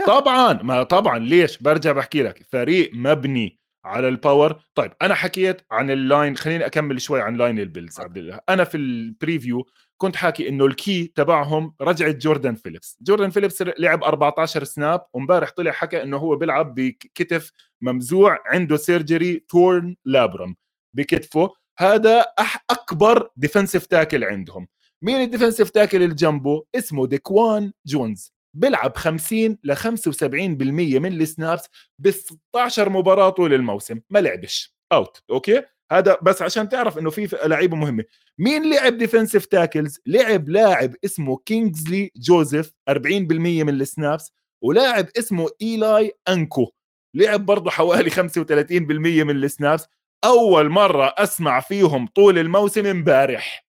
Speaker 2: طبعا ما طبعا ليش؟ برجع بحكي لك. فريق مبني على ال power طيب أنا حكيت عن ال line خليني أكمل شوي عن line البيلز عبد الله أنا في ال preview كنت حاكي إنه ال key تبعهم رجعة جوردن فيليبس جوردن فيليبس لعب 14 snap وامبارح طلع حكى إنه هو بيلعب بكتف ممزوع عنده surgery torn labrum بكتفه. هذا أح أكبر defensive tackle عندهم. مين ال defensive tackle اللي جنبه اسمه ديكوان جونز. بيلعب 50 ل 75% من ال snaps ب 16 مباراة طول الموسم. ما لعبش. out okay؟ هذا بس عشان تعرف إنه في لعيبة مهمة. مين لعب defensive tackles لعب لاعب اسمه كينجزلي جوزيف 40% من ال snaps. ولاعب اسمه ايلاي انكو لعب برضه حوالي 35% من ال snaps. أول مرة أسمع فيهم طول الموسم امبارح.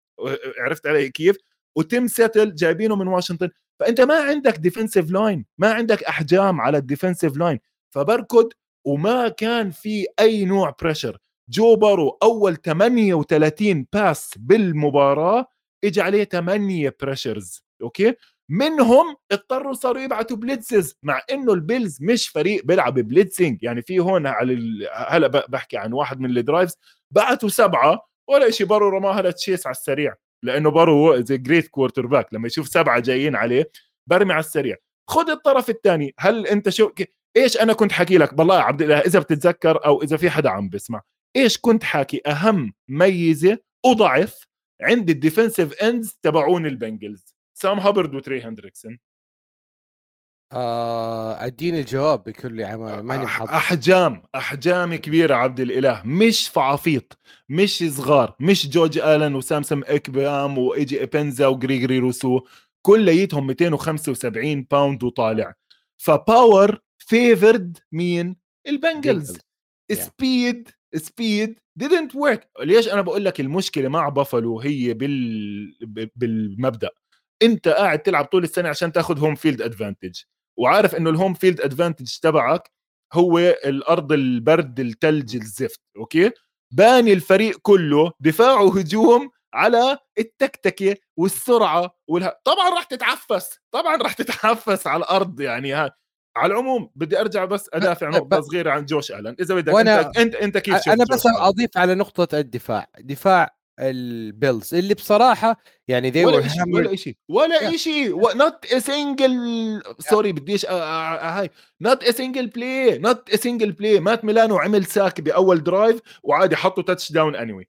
Speaker 2: عرفت علي كيف؟ وتم سيتل جايبينه من واشنطن. فأنت ما عندك defensive line ما عندك أحجام على ال defensive line فبركض وما كان في أي نوع pressure جو بارو أول 38 pass بالمباراة اجى عليه 8 pressures okay؟ منهم اضطروا صاروا يبعثوا blitzes مع إنه البيلز مش فريق بيلعب blitzing يعني في هون على هلا بحكي عن واحد من ال drives بعثوا سبعة ولا شيء بارو رماها لتشيس على السريع لأنه بارو زي great quarterback لما يشوف سبعة جايين عليه برمي على السريع. خذ الطرف الثاني هل أنت شو إيش أنا كنت حكي لك؟ بالله يا عبد الله إذا بتتذكر أو إذا في حدا عم بسمع إيش كنت حاكي؟ أهم ميزة وضعف عند الديفنسيف إندز تبعون البنجلز سام هابرد وتري هندريكسون
Speaker 1: آه أديني الجواب بكل عمال ماني
Speaker 2: أحجام احجام كبيرة عبد الإله. مش فعافيط مش صغار مش جورج آلن وسامسون اكبام وإيجي إبنزا وجريجري روسو. كليتهم 275 pound وطالع. ف power favored مين؟ البنجلز. speed speed didn't work. ليش أنا بقول لك المشكلة مع بافلو هي بال بالمبدأ. أنت قاعد تلعب طول السنة عشان تاخذ home field advantage وعارف إنه ال home field advantage تبعك هو الأرض البرد الثلج الزفت okay؟ باني الفريق كله دفاع وهجوم على التكتكة والسرعة والها... طبعا راح تتعفس طبعا راح تتعفس على الأرض يعني ها. على العموم بدي أرجع بس أدافع نقطة صغيرة عن جوش الن إذا بدك وأنا أنت أنت, كيف
Speaker 1: أنا بس أضيف على نقطة الدفاع دفاع البيلز اللي بصراحة يعني ذي
Speaker 2: ولا شيء ولا شيء ولا شيء not a single sorry بديش هاي not a single play not a single play مات ميلانو عمل sack بأول drive وعادي حطوا touchdown اني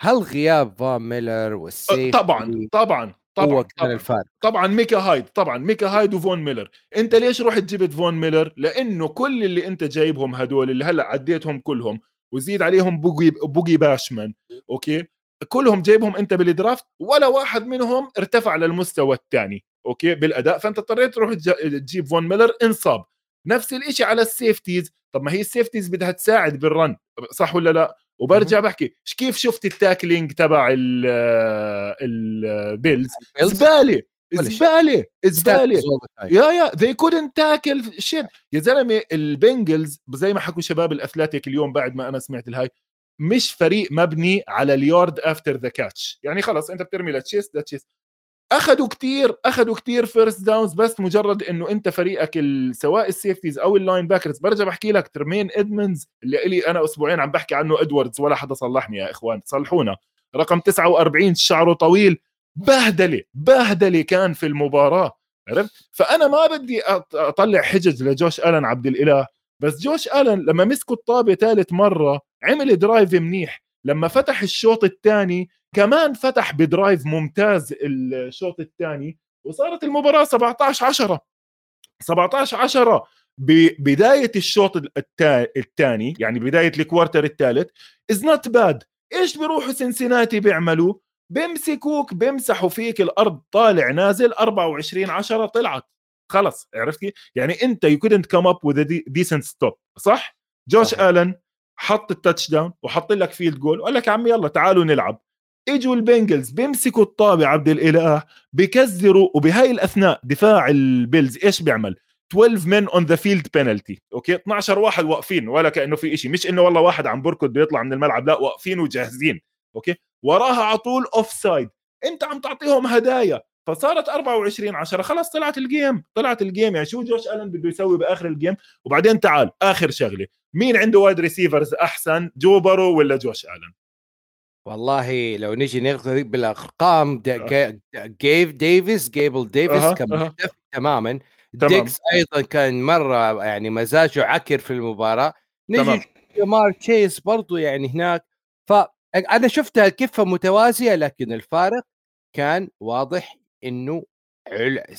Speaker 1: هل غياب فان ميلر وال safety
Speaker 2: طبعا طبعا طبعا
Speaker 1: هو كان
Speaker 2: طبعا
Speaker 1: الفارق.
Speaker 2: طبعا ميكا هايد طبعا ميكا هايد وفون ميلر. أنت ليش رحت جبت فون ميلر؟ لأنه كل اللي أنت جايبهم هدول اللي هلأ عديتهم كلهم وزيد عليهم بوجي بوجي باشام okay؟ كلهم جايبهم انت بال draft ولا واحد منهم ارتفع للمستوى الثاني. okay؟ بالأداء. فأنت اضطريت تروح تجيب فون ميلر انصاب. نفس الشيء على ال safeties. طب ما هي ال safeties بدها تساعد بال run. صح ولا لا؟ وبرجع بحكي كيف شفت ال tackling تبع البيلز زبالة. زبالة. زبالة. يا يا. They couldn't tackle shit يا زلمة البنجلز زي ما حكوا شباب الاثليتيك اليوم بعد ما أنا سمعت الهاي مش فريق مبني على ال yard after the catch يعني خلص أنت بترمي لتشيس لتشيس اخذوا كثير اخذوا كثير first downs بس مجرد إنه أنت فريقك سواء ال safeties أو ال linebackers برجع بحكي لك ترمين إدمنز اللي لي أنا أسبوعين عم بحكي عنه ادواردز ولا حدا صلحني يا إخوان صلحونا. رقم 49 شعره طويل. بهدلة بهدلة كان في المباراة. عرفت؟ فأنا ما بدي أطلع حجج لجوش ألن عبد الإله بس جوش ألن لما مسكوا الطابة ثالث مرة عمل درايف منيح. لما فتح الشوط الثاني كمان فتح بدرايف ممتاز الشوط الثاني وصارت المباراة 17 10 17 10 ببدايه الشوط الثاني يعني بداية ال quarter الثالث is not bad إيش بيروحوا سنسيناتي بيعملوا؟ بيمسكوك بيمسحوا فيك الأرض طالع نازل 24 10 طلعت. خلص عرفتي يعني أنت you couldn't come up with decent stop صح؟ جوش آلن حط ال touchdown وحط لك field goal وقال لك يا عمي يلا تعالوا نلعب. إجوا البنجلز بيمسكوا الطابة عبد الإله بكزروا وبهاي الأثناء دفاع البيلز إيش بيعمل؟ 12 men on the field penalty okay؟ 12 واحد واقفين ولا كأنه في شيء مش إنه والله واحد عم بركض بيطلع من الملعب لا واقفين وجاهزين. okay؟ وراها على طول offside أنت عم تعطيهم هدايا. فصارت 24 10 خلاص طلعت ال game طلعت ال game يعني شو جوش ألن بده يسوي بآخر ال game وبعدين تعال آخر شغلة. مين عنده wide receivers أحسن جو بارو ولا جوش آلن
Speaker 1: والله لو نجي ناخذ بالأرقام جيب ديفيس جيب ديفيس أه. كان أه. تماما تمام. ديغز أيضا كان مرة يعني مزاجه عكر في المباراة نجي جمار تشيس برضو يعني هناك فانا شفتها كفه متوازية لكن الفارق كان واضح إنه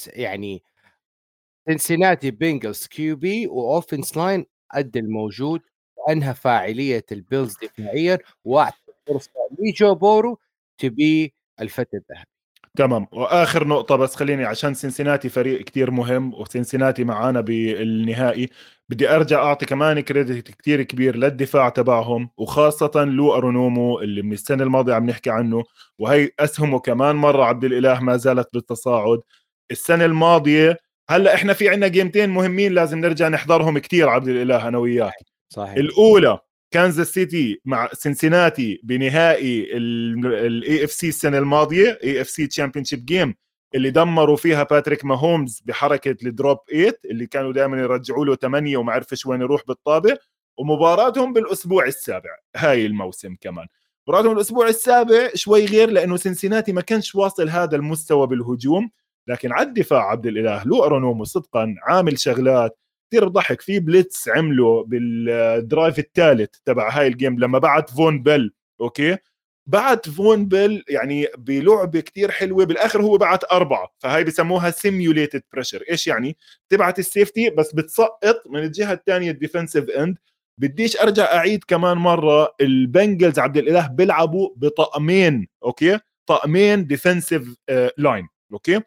Speaker 1: يعني سنسيناتي بينجلز QB و offensive line ادى الموجود وانهى فاعلية البيلز دفاعيا واعطى فرصة لجو بورو تبي الفتى الذهبي.
Speaker 2: تمام. وآخر نقطة بس خليني عشان سنسيناتي فريق كتير مهم وسنسيناتي معانا بالنهائي بدي أرجع أعطي كمان credit كتير كبير للدفاع تبعهم وخاصة لو أنارومو اللي من السنة الماضية عم نحكي عنه وهي أسهمه كمان مرة عبد الإله ما زالت بالتصاعد. السنة الماضية هلا إحنا في عندنا جيمتين مهمين لازم نرجع نحضرهم كتير عبد الإله أنا وياك. صحيح. الأولى كانزاس سيتي مع سنسيناتي بنهائي ال AFC السنة الماضية AFC championship game اللي دمروا فيها باتريك ماهومز بحركة ال drop 8 اللي كانوا دائما يرجعوا له 8 وما عرفش وين يروح بالطابة ومباراتهم بالأسبوع السابع هاي الموسم كمان. مباراتهم الأسبوع السابع شوي غير لأنه سنسيناتي ما كانش واصل هذا المستوى بالهجوم. لكن على الدفاع عبد الإله لو أنارومو صدقا عامل شغلات كثير ضحك. في blitz عمله بال drive الثالث تبع هاي ال game لما بعت فون بيل okay؟ بعت فون بيل يعني بلعبة كتير حلوة بالآخر هو بعت أربعة فهاي بسموها simulated pressure إيش يعني؟ تبعت ال safety بس بتسقط من الجهة الثانية ال defensive end بديش أرجع أعيد كمان مرة البنجلز عبد الإله بيلعبوا بطقمين okay؟ طقمين defensive line okay؟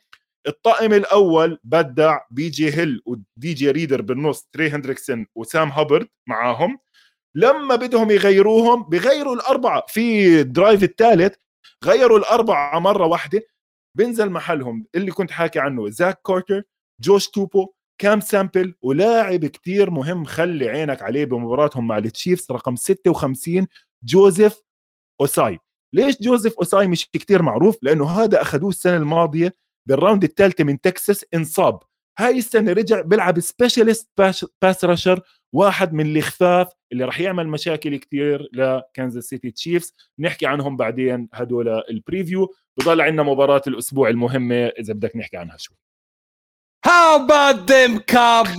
Speaker 2: الطاقم الأول بدأ ب بي جي هيل ودي جي ريدر بالنص تري هندريكسون وسام هابرد معاهم. لما بدهم يغيروهم بغيروا الأربعة في الدرايف الثالث غيروا الأربعة مرة واحدة. بنزل محلهم اللي كنت حاكي عنه زاك كارتر جوش توبو كام سامبل ولاعب كتير مهم خلي عينك عليه بمباراتهم مع التشيفز رقم 56 جوزيف أوساي. ليش جوزيف أوساي مش كتير معروف؟ لأنه هذا أخذوه السنة الماضية بال round الثالثه من تكساس انصاب. هاي السنة رجع بيلعب specialist pass rusher واحد من الخفاف اللي راح يعمل مشاكل كثير لكنزاس سيتي تشيفز نحكي عنهم بعدين هدول ال preview بضل عندنا مباراة الأسبوع المهمة إذا بدك نحكي عنها شوي.
Speaker 1: How about them Cowboys?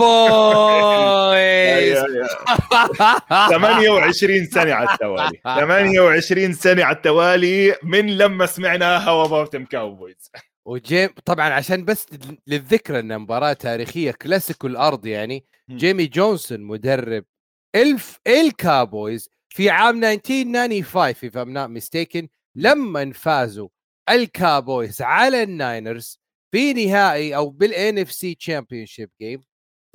Speaker 2: 28 سنة على التوالي. 28 سنة على التوالي من لما سمعنا How about them Cowboys
Speaker 1: و game طبعا عشان بس للذكرى انها مباراة تاريخية كلاسيكو الأرض يعني جيمي جونسون مدرب إلف الكابويز في عام 1995 if I'm not mistaken لما فازوا الكابويز على الناينرز في نهائي أو بال NFC championship game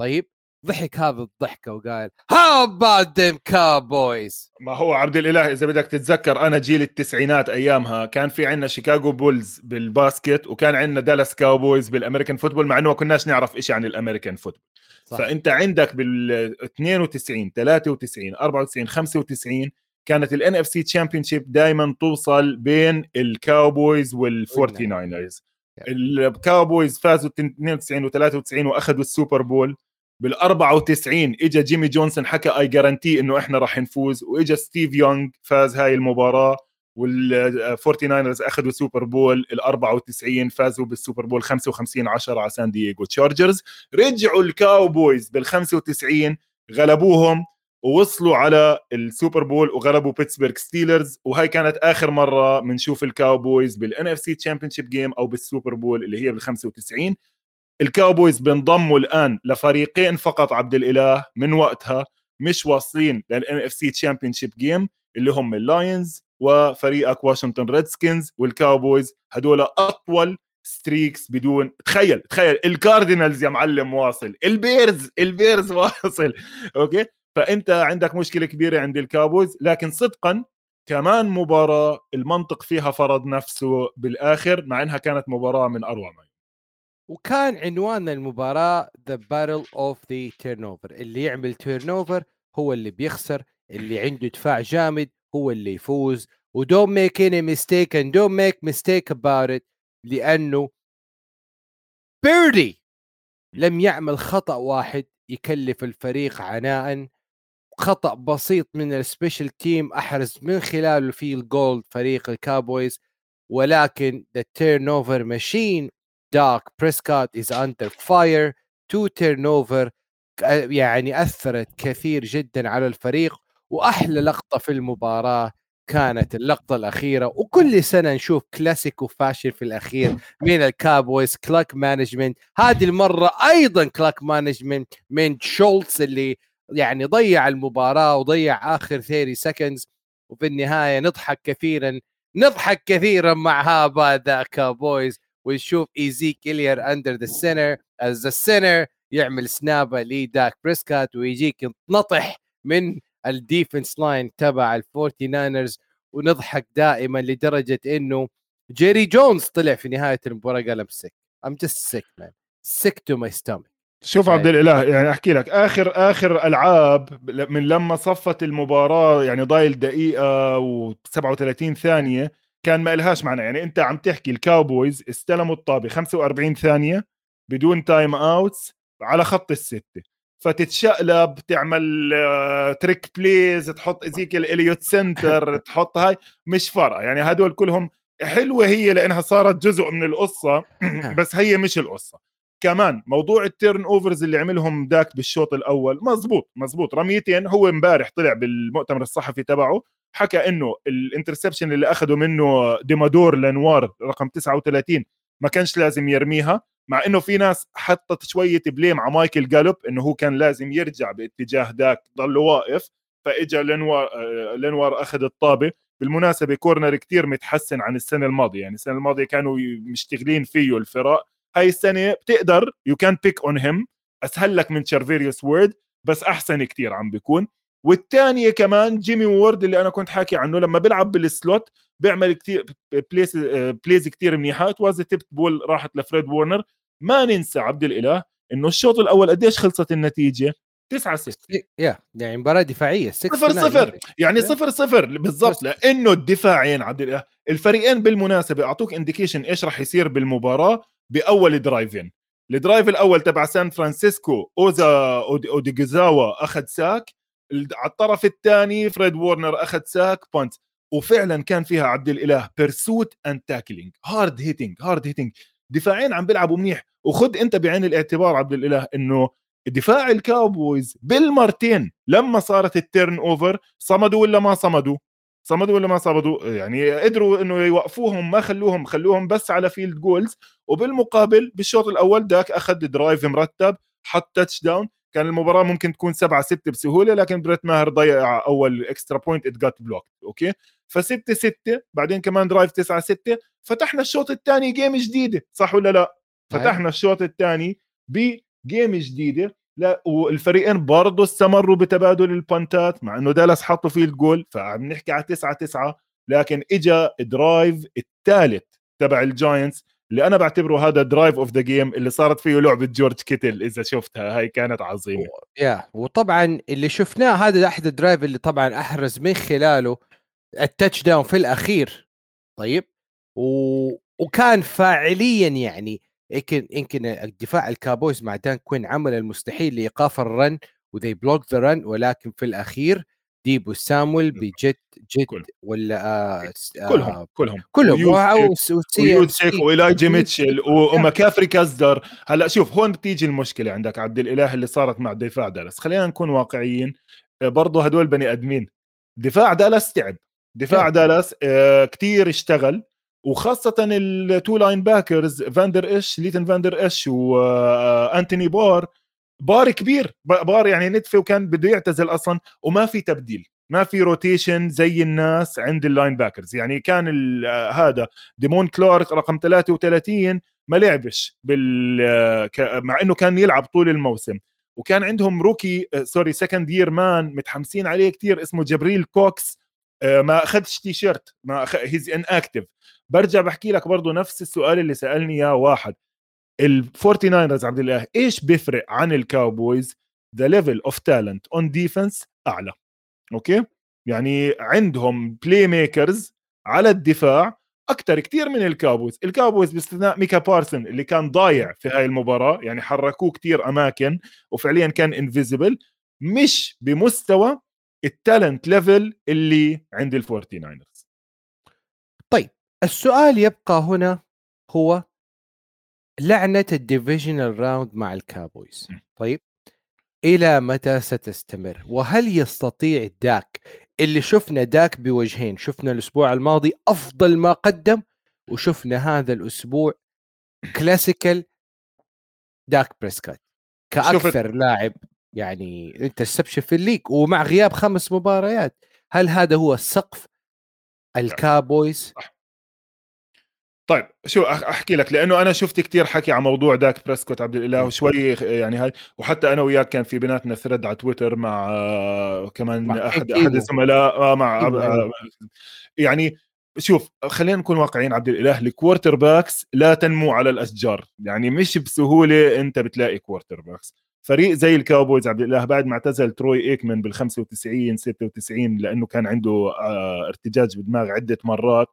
Speaker 1: طيب ضحك هذا الضحكة وقال How about them Cowboys
Speaker 2: ما هو عبد الإله إذا بدك تتذكر أنا جيل التسعينات أيامها كان في عندنا شيكاغو بولز بال basket وكان عندنا دالاس كاوبويز بال American football مع إنه ما كناش نعرف شيء عن ال American football صح. فأنت عندك بال 92 93 94 95 كانت ال NFC championship دائما توصل بين الكاوبويز والفورتي ناينرز الكاوبويز فازوا 92 و93 وأخذوا السوبر بول. بال 94 اجى جيمي جونسون حكى I guarantee إنه إحنا راح نفوز واجى ستيف يونغ فاز هاي المباراة والفورتي ناينرز أخذوا سوبر بول ال 94 فازوا بالسوبر بول 55 10 على سان دييغو. تشارجرز رجعوا الكاوبويز بال 95 غلبوهم ووصلوا على السوبر بول وغلبوا بيتسبرغ ستيلرز. وهي كانت آخر مرة بنشوف الكاوبويز بال NFC championship game أو بالسوبر بول اللي هي بال 95 الكاوبويز بنضموا الآن لفريقين فقط عبد الإله من وقتها مش واصلين لل NFC championship game اللي هم اللاينز وفريقك واشنطن ريدسكنز والكاوبويز. هدول أطول streaks بدون تخيل تخيل الكاردينالز يا معلم واصل البيرز البيرز واصل okay؟ فأنت عندك مشكلة كبيرة عند الكاوبويز. لكن صدقا كمان مباراة المنطق فيها فرض نفسه بالآخر مع إنها كانت مباراة من أروع ما
Speaker 1: وكان عنوان المباراة the battle of the turn over اللي يعمل turnover هو اللي بيخسر اللي عنده دفاع جامد هو اللي يفوز. و don't make any mistake and don't make mistake about it لأنه بيردي لم يعمل خطأ واحد يكلف الفريق عناء. خطأ بسيط من ال special team أحرز من خلاله في الجولد فريق الكابويز ولكن the turnover machine Dak Prescott is under fire two turnover يعني أثرت كثير جدا على الفريق وأحلى لقطة في المباراة كانت اللقطة الأخيرة. وكل سنة نشوف كلاسيكو فاشل في الأخير من الكابويز clock management. هذه المرة أيضا clock management من شولتس اللي يعني ضيع المباراة وضيع آخر 30 seconds. وفي النهاية نضحك كثيرا نضحك كثيرا مع هابا the Cowboys. ونشوف ايزيكيل اليوت under the center as the center يعمل snap ه لداك بريسكات ويجيك نطح من ال defense line تبع ال Forty Niners ونضحك دائما لدرجة إنه جيري جونز طلع في نهاية المباراة قال I'm sick I'm just sick man sick to my stomach
Speaker 2: شوف عبد الإله يعني أحكي لك آخر آخر ألعاب من لما صفت المباراة يعني ضايل دقيقة و37 ثانية كان ما لهاش معنى. يعني أنت عم تحكي ال Cowboys استلموا الطابة 45 ثانية بدون timeouts على خط الستة. فتتشقلب تعمل trick آه، plays تحط ايزيكيل اليوت center تحط هاي مش فارقة. يعني هدول كلهم حلوة هي لأنها صارت جزء من القصة نعم. بس هي مش القصة. كمان موضوع ال turnovers اللي عملهم داك بالشوط الأول مزبوط مزبوط. رميتين هو امبارح طلع بالمؤتمر الصحفي تبعه حكى إنه ال interception اللي اخذه منه ديمادور لانوار رقم 39 ما كانش لازم يرميها مع إنه في ناس حطت شوية blame على مايكل جالوب إنه هو كان لازم يرجع باتجاه داك ضل واقف فإجا لينوار آه، لينوار أخذ الطابة. بالمناسبة corner كتير متحسن عن السنة الماضية يعني السنة الماضية كانوا مشتغلين فيه الفرق هاي السنة بتقدر you can pick on him أسهل لك من تشارفيريوس وورد بس أحسن كتير عم بيكون. والثانيه كمان جيمي وورد اللي أنا كنت حاكي عنه لما بيلعب بال slot بيعمل كثير plays plays كثير منيحه was tipped ball راحت لفريد وورنر. ما ننسى عبد الإله إنه الشوط الأول قديش خلصت النتيجة؟ 9 6
Speaker 1: يا يعني مباراة دفاعية
Speaker 2: 6 0 0 يعني. 0 0 بالضبط. لأنه الدفاعين عبد الإله الفريقين بالمناسبة أعطوك indication إيش راح يصير بالمباراة بأول drive ين ال drive الأول تبع سان فرانسيسكو أوزا أوديجزاوا أخذ sack على الطرف الثاني فريد وورنر أخذ sack punt وفعلا كان فيها عبد الإله pursuit and tackling hard hitting hard hitting دفاعين عم بيلعبوا منيح. وخد أنت بعين الاعتبار عبد الإله إنه دفاع ال Cowboys بالمرتين لما صارت ال turnover صمدوا ولا ما صمدوا؟ صمدوا ولا ما صمدوا؟ يعني قدروا إنه يوقفوهم ما خلوهم خلوهم بس على field goals وبالمقابل بالشوط الأول داك أخذ drive مرتب حط touchdown كان المباراة ممكن تكون 7 6 بسهولة لكن بريت ماهر ضيع أول extra point it got blocked okay؟ ف 6 6 بعدين كمان drive 9 6 فتحنا الشوط الثاني game جديدة صح ولا لا؟ فتحنا الشوط الثاني ب game جديدة لا والفريقين برضه استمروا بتبادل ال punt ات مع إنه دالاس حطوا field goal فعم نحكي على 9 9 لكن اجى drive الثالث تبع ال Giants اللي أنا بعتبره هذا drive of the game اللي صارت فيه لعبة جورج كيتل إذا شفتها. هاي كانت عظيمة.
Speaker 1: يا وطبعا اللي شفناه هذا أحد ال drive اللي طبعا أحرز من خلاله ال touchdown في الأخير. طيب؟ و... وكان فاعليا يعني يمكن يمكن الدفاع ال Cowboys مع دان كوين عمل المستحيل لإيقاف ال run و they block the run ولكن في الأخير ديبو سامويل بجت جت ولا
Speaker 2: آه كلهم آه كلهم
Speaker 1: كلهم.
Speaker 2: ويوتسيك وايلاجي ميتشل ومكافري كازدر هلأ شوف هون بتيجي المشكلة عندك عبد الإله اللي صارت مع دفاع دالاس. خلينا نكون واقعيين. آه، برضه هدول بني أدمين. دفاع دالاس تعب. دفاع دالاس آه كثير اشتغل. وخاصة التو لاين باكرز فاندر إيش ليتن فاندر إيش وانتوني بار بار كبير بار يعني نتفه وكان بده يعتزل أصلا وما في تبديل ما في rotation زي الناس عند ال linebackers يعني كان هذا ديمون كلارك رقم 33 ما لعبش بال مع إنه كان يلعب طول الموسم. وكان عندهم rookie sorry second year man متحمسين عليه كثير اسمه جبريل كوكس. آه، ما أخذش تي شيرت ما he's inactive برجع بحكي لك برضه نفس السؤال اللي سألني إياه واحد. ال Forty Niners عبد الإله إيش بيفرق عن ال Cowboys the level of talent on defense أعلى. okay؟ يعني عندهم playmakers على الدفاع أكثر كثير من ال Cowboys ال Cowboys باستثناء ميكا بارسون اللي كان ضايع في هاي المباراة يعني حركوه كثير أماكن وفعليا كان invisible مش بمستوى ال talent level اللي عند ال Forty Niners
Speaker 1: طيب السؤال يبقى هنا هو لعنة ال divisional round مع ال Cowboys طيب إلى متى ستستمر؟ وهل يستطيع داك اللي شفنا داك بوجهين شفنا الأسبوع الماضي أفضل ما قدم وشفنا هذا الأسبوع classical داك بريسكات كأكثر لاعب يعني interception في ال league ومع غياب خمس مباريات. هل هذا هو سقف ال Cowboys
Speaker 2: طيب شو أحكي لك لأنه أنا شفت كتير حكي عن موضوع داك بريسكوت عبد الإله وشوي يعني هاي وحتى أنا وياك كان في بيناتنا thread على تويتر مع كمان مع أحد أحد الزملاء آه، مع آه، يعني شوف خلينا نكون واقعيين عبد الإله ال quarterbacks لا تنمو على الأشجار يعني مش بسهولة أنت بتلاقي quarterbacks فريق زي الكاوبويز عبد الإله بعد ما اعتزل تروي إيكمان بال 95 96 لأنه كان عنده آه ارتجاج بالدماغ عدة مرات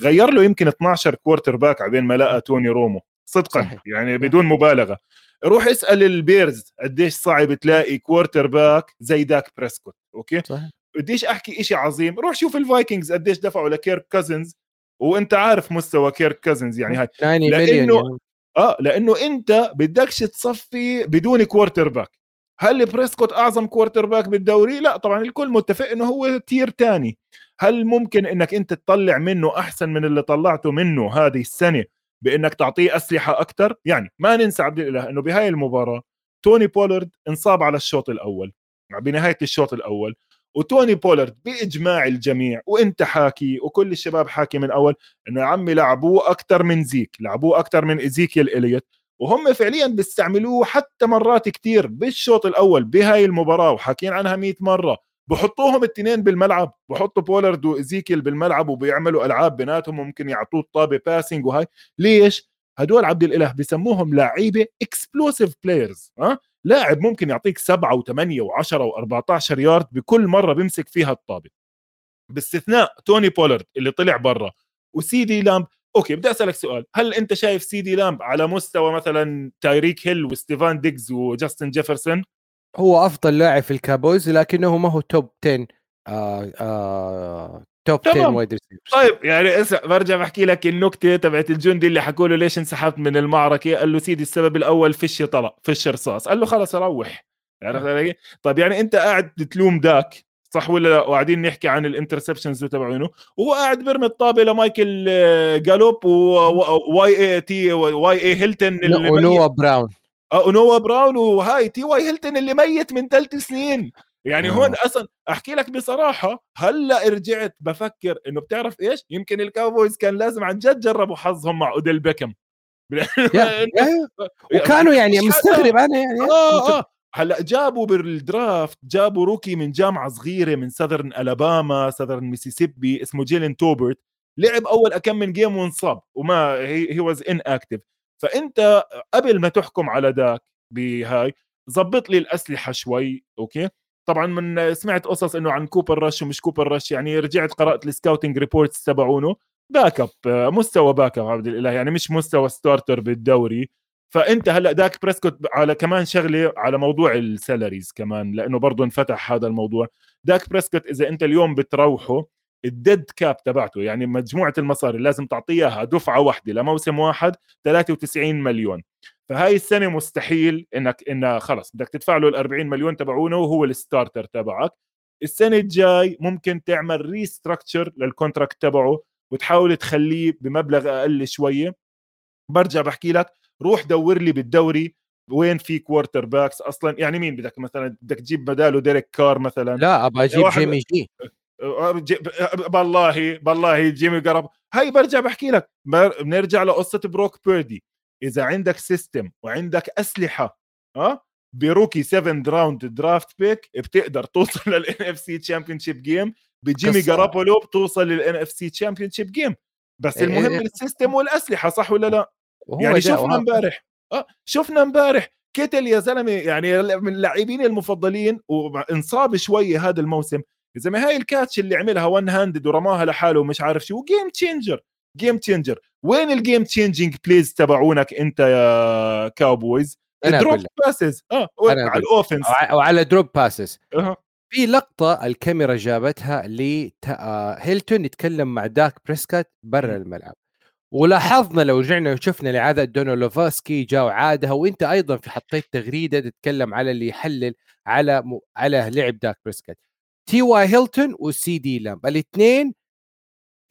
Speaker 2: غير له يمكن 12 quarterback عبين ما لقى توني رومو. صدقا صحيح. يعني بدون مبالغة. روح اسأل البيرز قديش صعب تلاقي quarterback زي داك بريسكوت okay؟ صحيح. بديش أحكي شيء عظيم. روح شوف الفايكنجز قديش دفعوا لكيرك كازنز وأنت عارف مستوى كيرك كازنز يعني هاي. لأنه آه لأنه أنت بدكش تصفي بدون quarterback هل بريسكوت أعظم quarterback بالدوري؟ لا طبعا الكل متفق إنه هو tier تاني. هل ممكن إنك أنت تطلع منه أحسن من اللي طلعته منه هذه السنة بإنك تعطيه أسلحة أكثر يعني ما ننسى عبد الإله إنه بهاي المباراة توني بولارد انصاب على الشوط الأول. بنهاية الشوط الأول وتوني بولارد بإجماع الجميع وإنت حاكي وكل الشباب حاكي من أول إنه يا عمي لعبوه أكثر من زيك لعبوه أكثر من ايزيكيل إليوت. وهم فعليا بيستعملوه حتى مرات كثير بالشوط الأول بهاي المباراة وحاكين عنها 100 مرة. بحطوهم الاثنين بالملعب بحطوا بولارد وايزيكيل بالملعب وبيعملوا ألعاب بيناتهم ممكن يعطوه الطابه passing وهاي. ليش؟ هدول عبد الإله بسموهم لعيبة explosive players ها؟ لاعب ممكن يعطيك سبعة وثمانية وعشرة و14 يارد بكل مرة بيمسك فيها الطابة. باستثناء توني بولارد اللي طلع برا وسيدي لامب. okay بدي أسألك سؤال. هل أنت شايف سيدي لامب على مستوى مثلا تايريك هيل وستيفان ديجز وجاستن جيفرسون؟
Speaker 1: هو أفضل لاعب في الكاوبويز لكنه ما هو top 10 آه آه top 10 wide
Speaker 2: طيب يعني اسمع برجع بحكي لك النكتة تبعت الجندي اللي حكوا له ليش انسحبت من المعركة. قال له سيدي السبب الأول فش طلق فش رصاص. قال له خلص روح. عرفت علي؟ طيب يعني أنت قاعد تلوم داك صح ولا لا؟ وقاعدين نحكي عن ال interceptions تبعونه. وهو قاعد بيرمي الطابة لمايكل آه، جالوب وواي اي تي واي اي هيلتون
Speaker 1: ونوا براون.
Speaker 2: آه ونوا براون وهاي تي واي هيلتون اللي ميت من ثلاث سنين. يعني آه. هون أصلا أحكي لك بصراحة هلأ رجعت بفكر إنه بتعرف إيش؟ يمكن الكاوبويز كان لازم عن جد جربوا حظهم مع أوديل بيكم.
Speaker 1: وكانوا يعني مستغرب أنا يعني.
Speaker 2: آه آه. هلأ جابوا بال draft جابوا rookie من جامعة صغيرة من سذرن الاباما سذرن ميسيسيبي اسمه جيلين تولبرت لعب أول كم من game وانصاب وما هي was inactive فأنت قبل ما تحكم على داك بهاي ظبط لي الأسلحة شوي okay؟ طبعا من سمعت قصص إنه عن كوبر رش ومش كوبر رش يعني رجعت قرأت ال scouting reports تبعونه. backup مستوى backup عبد الإله يعني مش مستوى starter بالدوري. فأنت هلأ داك بريسكوت على كمان شغلة على موضوع ال salaries كمان لأنه برضه انفتح هذا الموضوع. داك بريسكوت إذا أنت اليوم بتروحه ال dead cap تبعته يعني مجموعة المصاري لازم تعطيها دفعة واحدة لموسم واحد 93 مليون. فهاي السنة مستحيل إنك انها خلص بدك تدفع له ال 40 مليون تبعونه وهو ال starter تبعك. السنة الجاي ممكن تعمل restructure لل contract تبعه وتحاول تخليه بمبلغ أقل شوية. برجع بحكي لك روح دور لي بالدوري وين في quarterbacks أصلا. يعني مين بدك مثلا؟ بدك تجيب بداله ديريك كار مثلا.
Speaker 1: لا أبغى أجيب جيمي جي
Speaker 2: بالله بالله جيمي قرب هاي برجع بحكي لك. بنرجع لقصة بروك بيردي. إذا عندك system وعندك أسلحة ها أه؟ ب rookie 7 round draft pick بتقدر توصل لل NFC championship game بجيمي جارابولو بتوصل لل NFC championship game بس إيه، المهم إيه. ال system والأسلحة صح ولا لا؟ يعني شفنا امبارح آه شفنا امبارح كيتل يا زلمة يعني من اللاعبين المفضلين وانصاب شوي هذا الموسم يا زلمة هاي ال catch اللي عملها one-handed ورماها لحاله ومش عارف شو game changer game changer وين ال game changing plays تبعونك انت يا كاوبويز drop passes آه على ال offense
Speaker 1: وعلى دروب باسز أه. في لقطة الكاميرا جابتها لهيلتون يتكلم مع داك بريسكات برا الملعب. ولاحظنا لو رجعنا وشفنا لعادة دان أورلوفسكي جاء وعادها وأنت أيضا في حطيت تغريدة تتكلم على اللي يحلل على م... على لعب داك بريسكت تي واي هيلتون وسي دي لامب الاثنين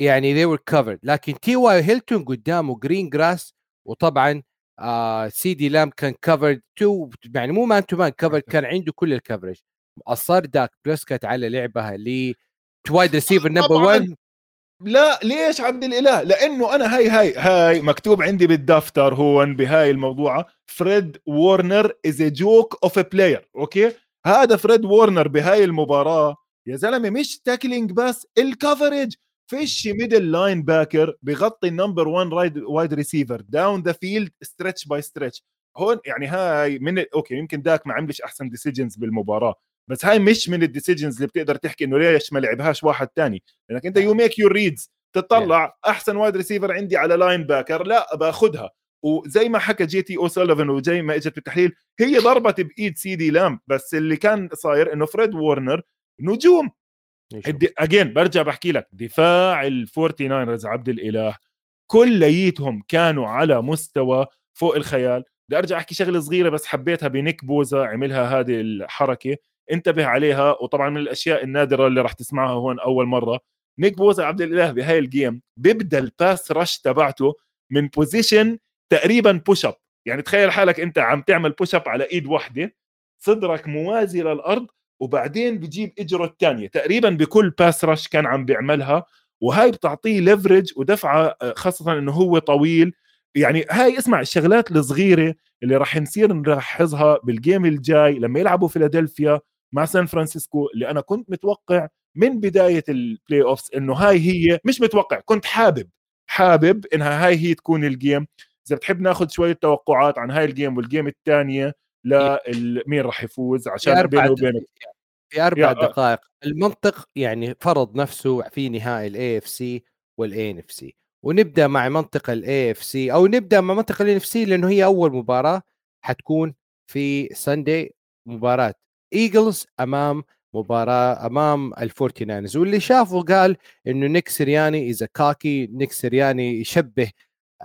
Speaker 1: يعني they were covered. لكن تي واي هيلتون قدامه green grass وطبعا آه سي دي لامب كان covered too يعني مو man to man covered كان عنده كل ال coverage اصر داك بريسكت على لعبها ل wide receiver number 1
Speaker 2: لا ليش عبد الإله؟ لأنه أنا هاي هاي هاي مكتوب عندي بالدفتر هون بهاي الموضوعة. فريد وورنر is a joke of a player okay؟ هذا فريد وورنر بهاي المباراة. يا زلمة مش tackling بس ال coverage فيش middle linebacker بغطي ال number 1 wide receiver down the field stretch by stretch هون يعني هاي من okay يمكن داك ما عملش أحسن decisions بالمباراة بس هاي مش من ال decisions اللي بتقدر تحكي إنه ليش ما لعبهاش واحد تاني. لأنك أنت you make your reads تطلع أحسن wide receiver عندي على linebacker لا باخذها وزي ما حكى جي تي أو سوليفن وزي ما إجت بالتحليل هي ضربت بإيد سي دي لامب بس اللي كان صاير إنه فريد وورنر نجوم. again برجع بحكي لك دفاع ال Forty Niners عبد الإله كليتهم كانوا على مستوى فوق الخيال. بدي أرجع أحكي شغلة صغيرة بس حبيتها بنيك بوزا عملها هذه الحركة. انتبه عليها وطبعا من الأشياء النادرة اللي راح تسمعها هون أول مرة. نيك بوزا عبد الإله بهاي ال game بيبدأ ال pass rush تبعته من position تقريبا push up يعني تخيل حالك أنت عم تعمل push up على إيد واحدة صدرك موازي للأرض وبعدين بجيب إجرة الثانية تقريبا بكل pass rush كان عم بيعملها وهاي بتعطيه leverage ودفعه آه، خاصة إنه هو طويل. يعني هاي اسمع الشغلات الصغيرة اللي راح نصير نلاحظها بال game الجاي لما يلعبوا فيلادلفيا مع سان فرانسيسكو اللي أنا كنت متوقع من بداية ال playoffs إنه هاي هي مش متوقع كنت حابب حابب إنها هاي هي تكون ال game إذا بتحب ناخذ شوية توقعات عن هاي ال game وال game الثانية لمين راح يفوز؟ عشان بينه وبينك.
Speaker 1: في أربع دقائق المنطق يعني فرض نفسه في نهائي ال AFC وال NFC ونبدأ مع منطق ال AFC أو نبدأ مع منطقه ال AFC لأنه هي أول مباراة حتكون في Sunday مباراة Eagles أمام مباراة أمام الفورتي ناينز واللي شافه قال إنه نيك سرياني is a cocky نيك سرياني يشبه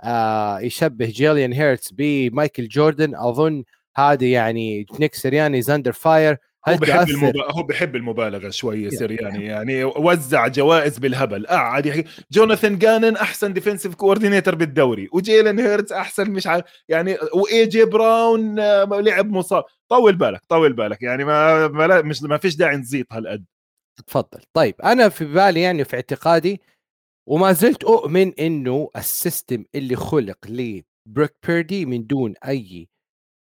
Speaker 1: آه يشبه جيلين هيرتس بمايكل جوردن. أظن هذه يعني نيك سرياني is under fire
Speaker 2: هو بحب المبالغة هو بحب المبالغة شوي سرياني يعني وزع جوائز بالهبل. قعد يحكي جوناثان جانون أحسن defensive coordinator بالدوري. وجيلن هيرتز أحسن مش عارف يعني وإي جي براون آه، لعب مصاب. طول بالك طول بالك. يعني ما ما, مش ما فيش داعي نزيط هالقد.
Speaker 1: تفضل. طيب أنا في بالي يعني في اعتقادي وما زلت أؤمن إنه ال system اللي خلق لبروك بيردي من دون أي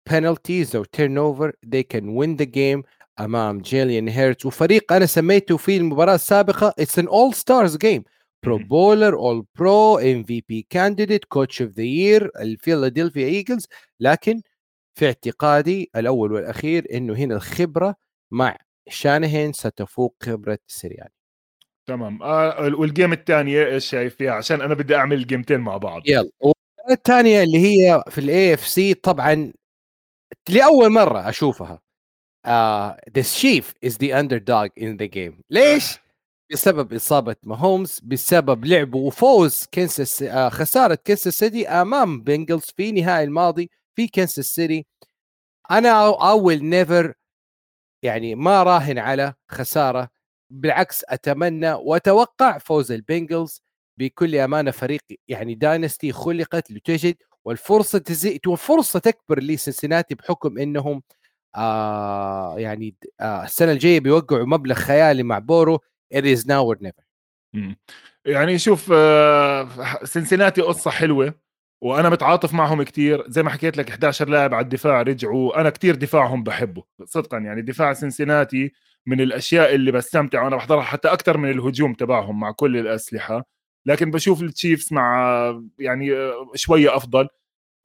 Speaker 1: penalties أو turnover they can win the game أمام جيليان هيرتز وفريق أنا سميته في المباراة السابقة. it's an all stars game pro bowler all pro MVP candidate coach of the year ال Philadelphia Eagles لكن في اعتقادي الأول والأخير إنه هنا الخبرة مع شانهان ستفوق خبرة سرياني
Speaker 2: تمام. آه وال game الثانية إيش شايف فيها؟ عشان أنا بدي أعمل جيمتين مع بعض.
Speaker 1: يلا. الثانية اللي هي في ال AFC طبعا لأول مرة أشوفها. the Chiefs is the underdog in the game ليش؟ بسبب إصابة ماهومز بسبب لعبه وفوز كنساس uh, خسارة كنساس سيتي أمام Bengals في نهائي الماضي في كنساس سيتي. أنا I will never يعني ما راهن على خسارة بالعكس أتمنى وأتوقع فوز ال Bengals بكل أمانة فريق يعني dynasty خلقت لتجد والفرصة تزيد والفرصة تكبر لسنسناتي بحكم إنهم آه يعني آه السنة الجاية بيوقعوا مبلغ خيالي مع بورو it is now or never.
Speaker 2: يعني شوف آه سنسناتي قصة حلوة وأنا متعاطف معهم كتير. زي ما حكيت لك 11 لاعب على الدفاع رجعوا. أنا كتير دفاعهم بحبه صدقا. يعني دفاع سنسناتي من الأشياء اللي بستمتع وأنا بحضرها حتى أكثر من الهجوم تبعهم مع كل الأسلحة. لكن بشوف ال Chiefs مع يعني شوية أفضل.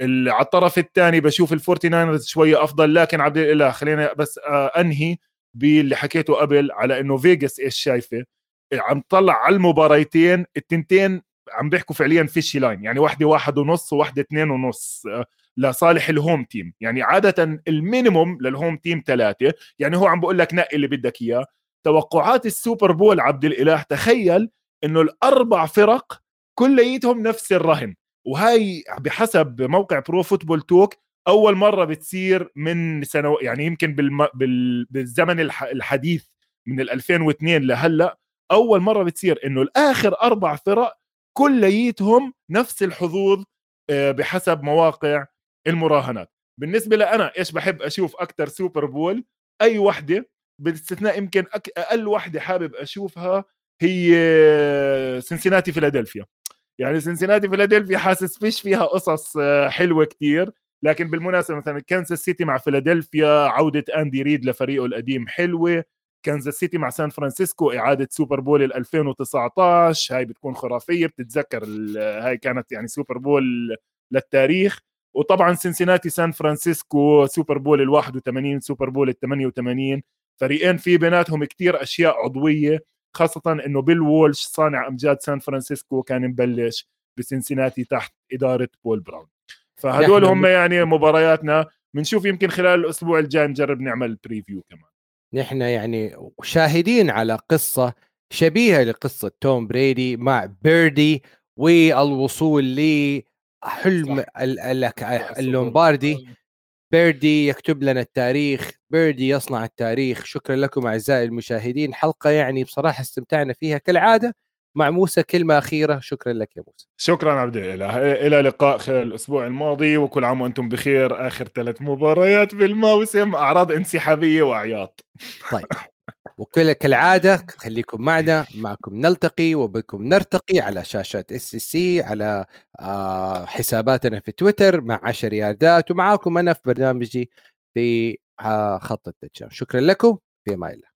Speaker 2: على الطرف الثاني بشوف ال Forty Niners شوية أفضل لكن عبد الاله خلينا بس آه، أنهي باللي حكيته قبل على إنه فيجاس إيش شايفة؟ عم تطلع على المباريتين التنتين عم بيحكوا فعليا في شي line يعني واحدة واحد ونص وواحدة اثنين ونص آه، لصالح ال home team يعني عادة ال minimum لل home team ثلاثة يعني هو عم بقول لك نقي اللي بدك إياه. توقعات ال Super Bowl عبد الإله تخيل إنه الأربع فرق كليتهم نفس الرهن. وهي بحسب موقع Pro Football Talk أول مرة بتصير من سنوات يعني يمكن بالم... بال... بالزمن الحديث من ال 2002 لهلأ أول مرة بتصير إنه الآخر أربع فرق كليتهم نفس الحظوظ آه، بحسب مواقع المراهنات. بالنسبة لأنا إيش بحب أشوف أكثر Super Bowl أي وحدة باستثناء يمكن أقل وحدة حابب أشوفها هي سنسيناتي فيلادلفيا يعني سنسيناتي فيلادلفيا حاسس فيش فيها قصص آه، حلوة كتير. لكن بالمناسبة مثلا كانساس سيتي مع فيلادلفيا عودة أندي ريد لفريقه القديم حلوة. كانزاس سيتي مع سان فرانسيسكو إعادة Super Bowl 2019 هاي بتكون خرافية بتتذكر هاي كانت يعني Super Bowl للتاريخ. وطبعا سنسيناتي سان فرانسيسكو Super Bowl ال 81 Super Bowl ال 88 فريقين في بيناتهم كتير أشياء عضوية. خاصة إنه بيل وولش صانع أمجاد سان فرانسيسكو كان مبلش بسنسيناتي تحت إدارة بول براون. فهدول هم يعني مبارياتنا بنشوف يمكن خلال الأسبوع الجاي نجرب نعمل preview كمان.
Speaker 1: نحن يعني شاهدين على قصة شبيهة لقصة توم بريدي مع بيردي والوصول لحلم اللومباردي. بيردي يكتب لنا التاريخ بيردي يصنع التاريخ. شكرا لكم أعزائي المشاهدين. حلقة يعني بصراحة استمتعنا فيها كالعادة. مع موسى كلمة أخيرة. شكرا لك يا موسى.
Speaker 2: شكرا عبد الإله. إلى لقاء خلال الأسبوع الماضي. وكل عام وأنتم بخير. آخر ثلاث مباريات بالموسم. أعراض انسحابية وعياط
Speaker 1: طيب. وكل كالعادة خليكم معنا. معكم نلتقي وبكم نرتقي على شاشات إس سي على آه حساباتنا في تويتر مع عشر ياردات. ومعاكم أنا في برنامجي في خط التجار شكرا لكم. في أمان الله.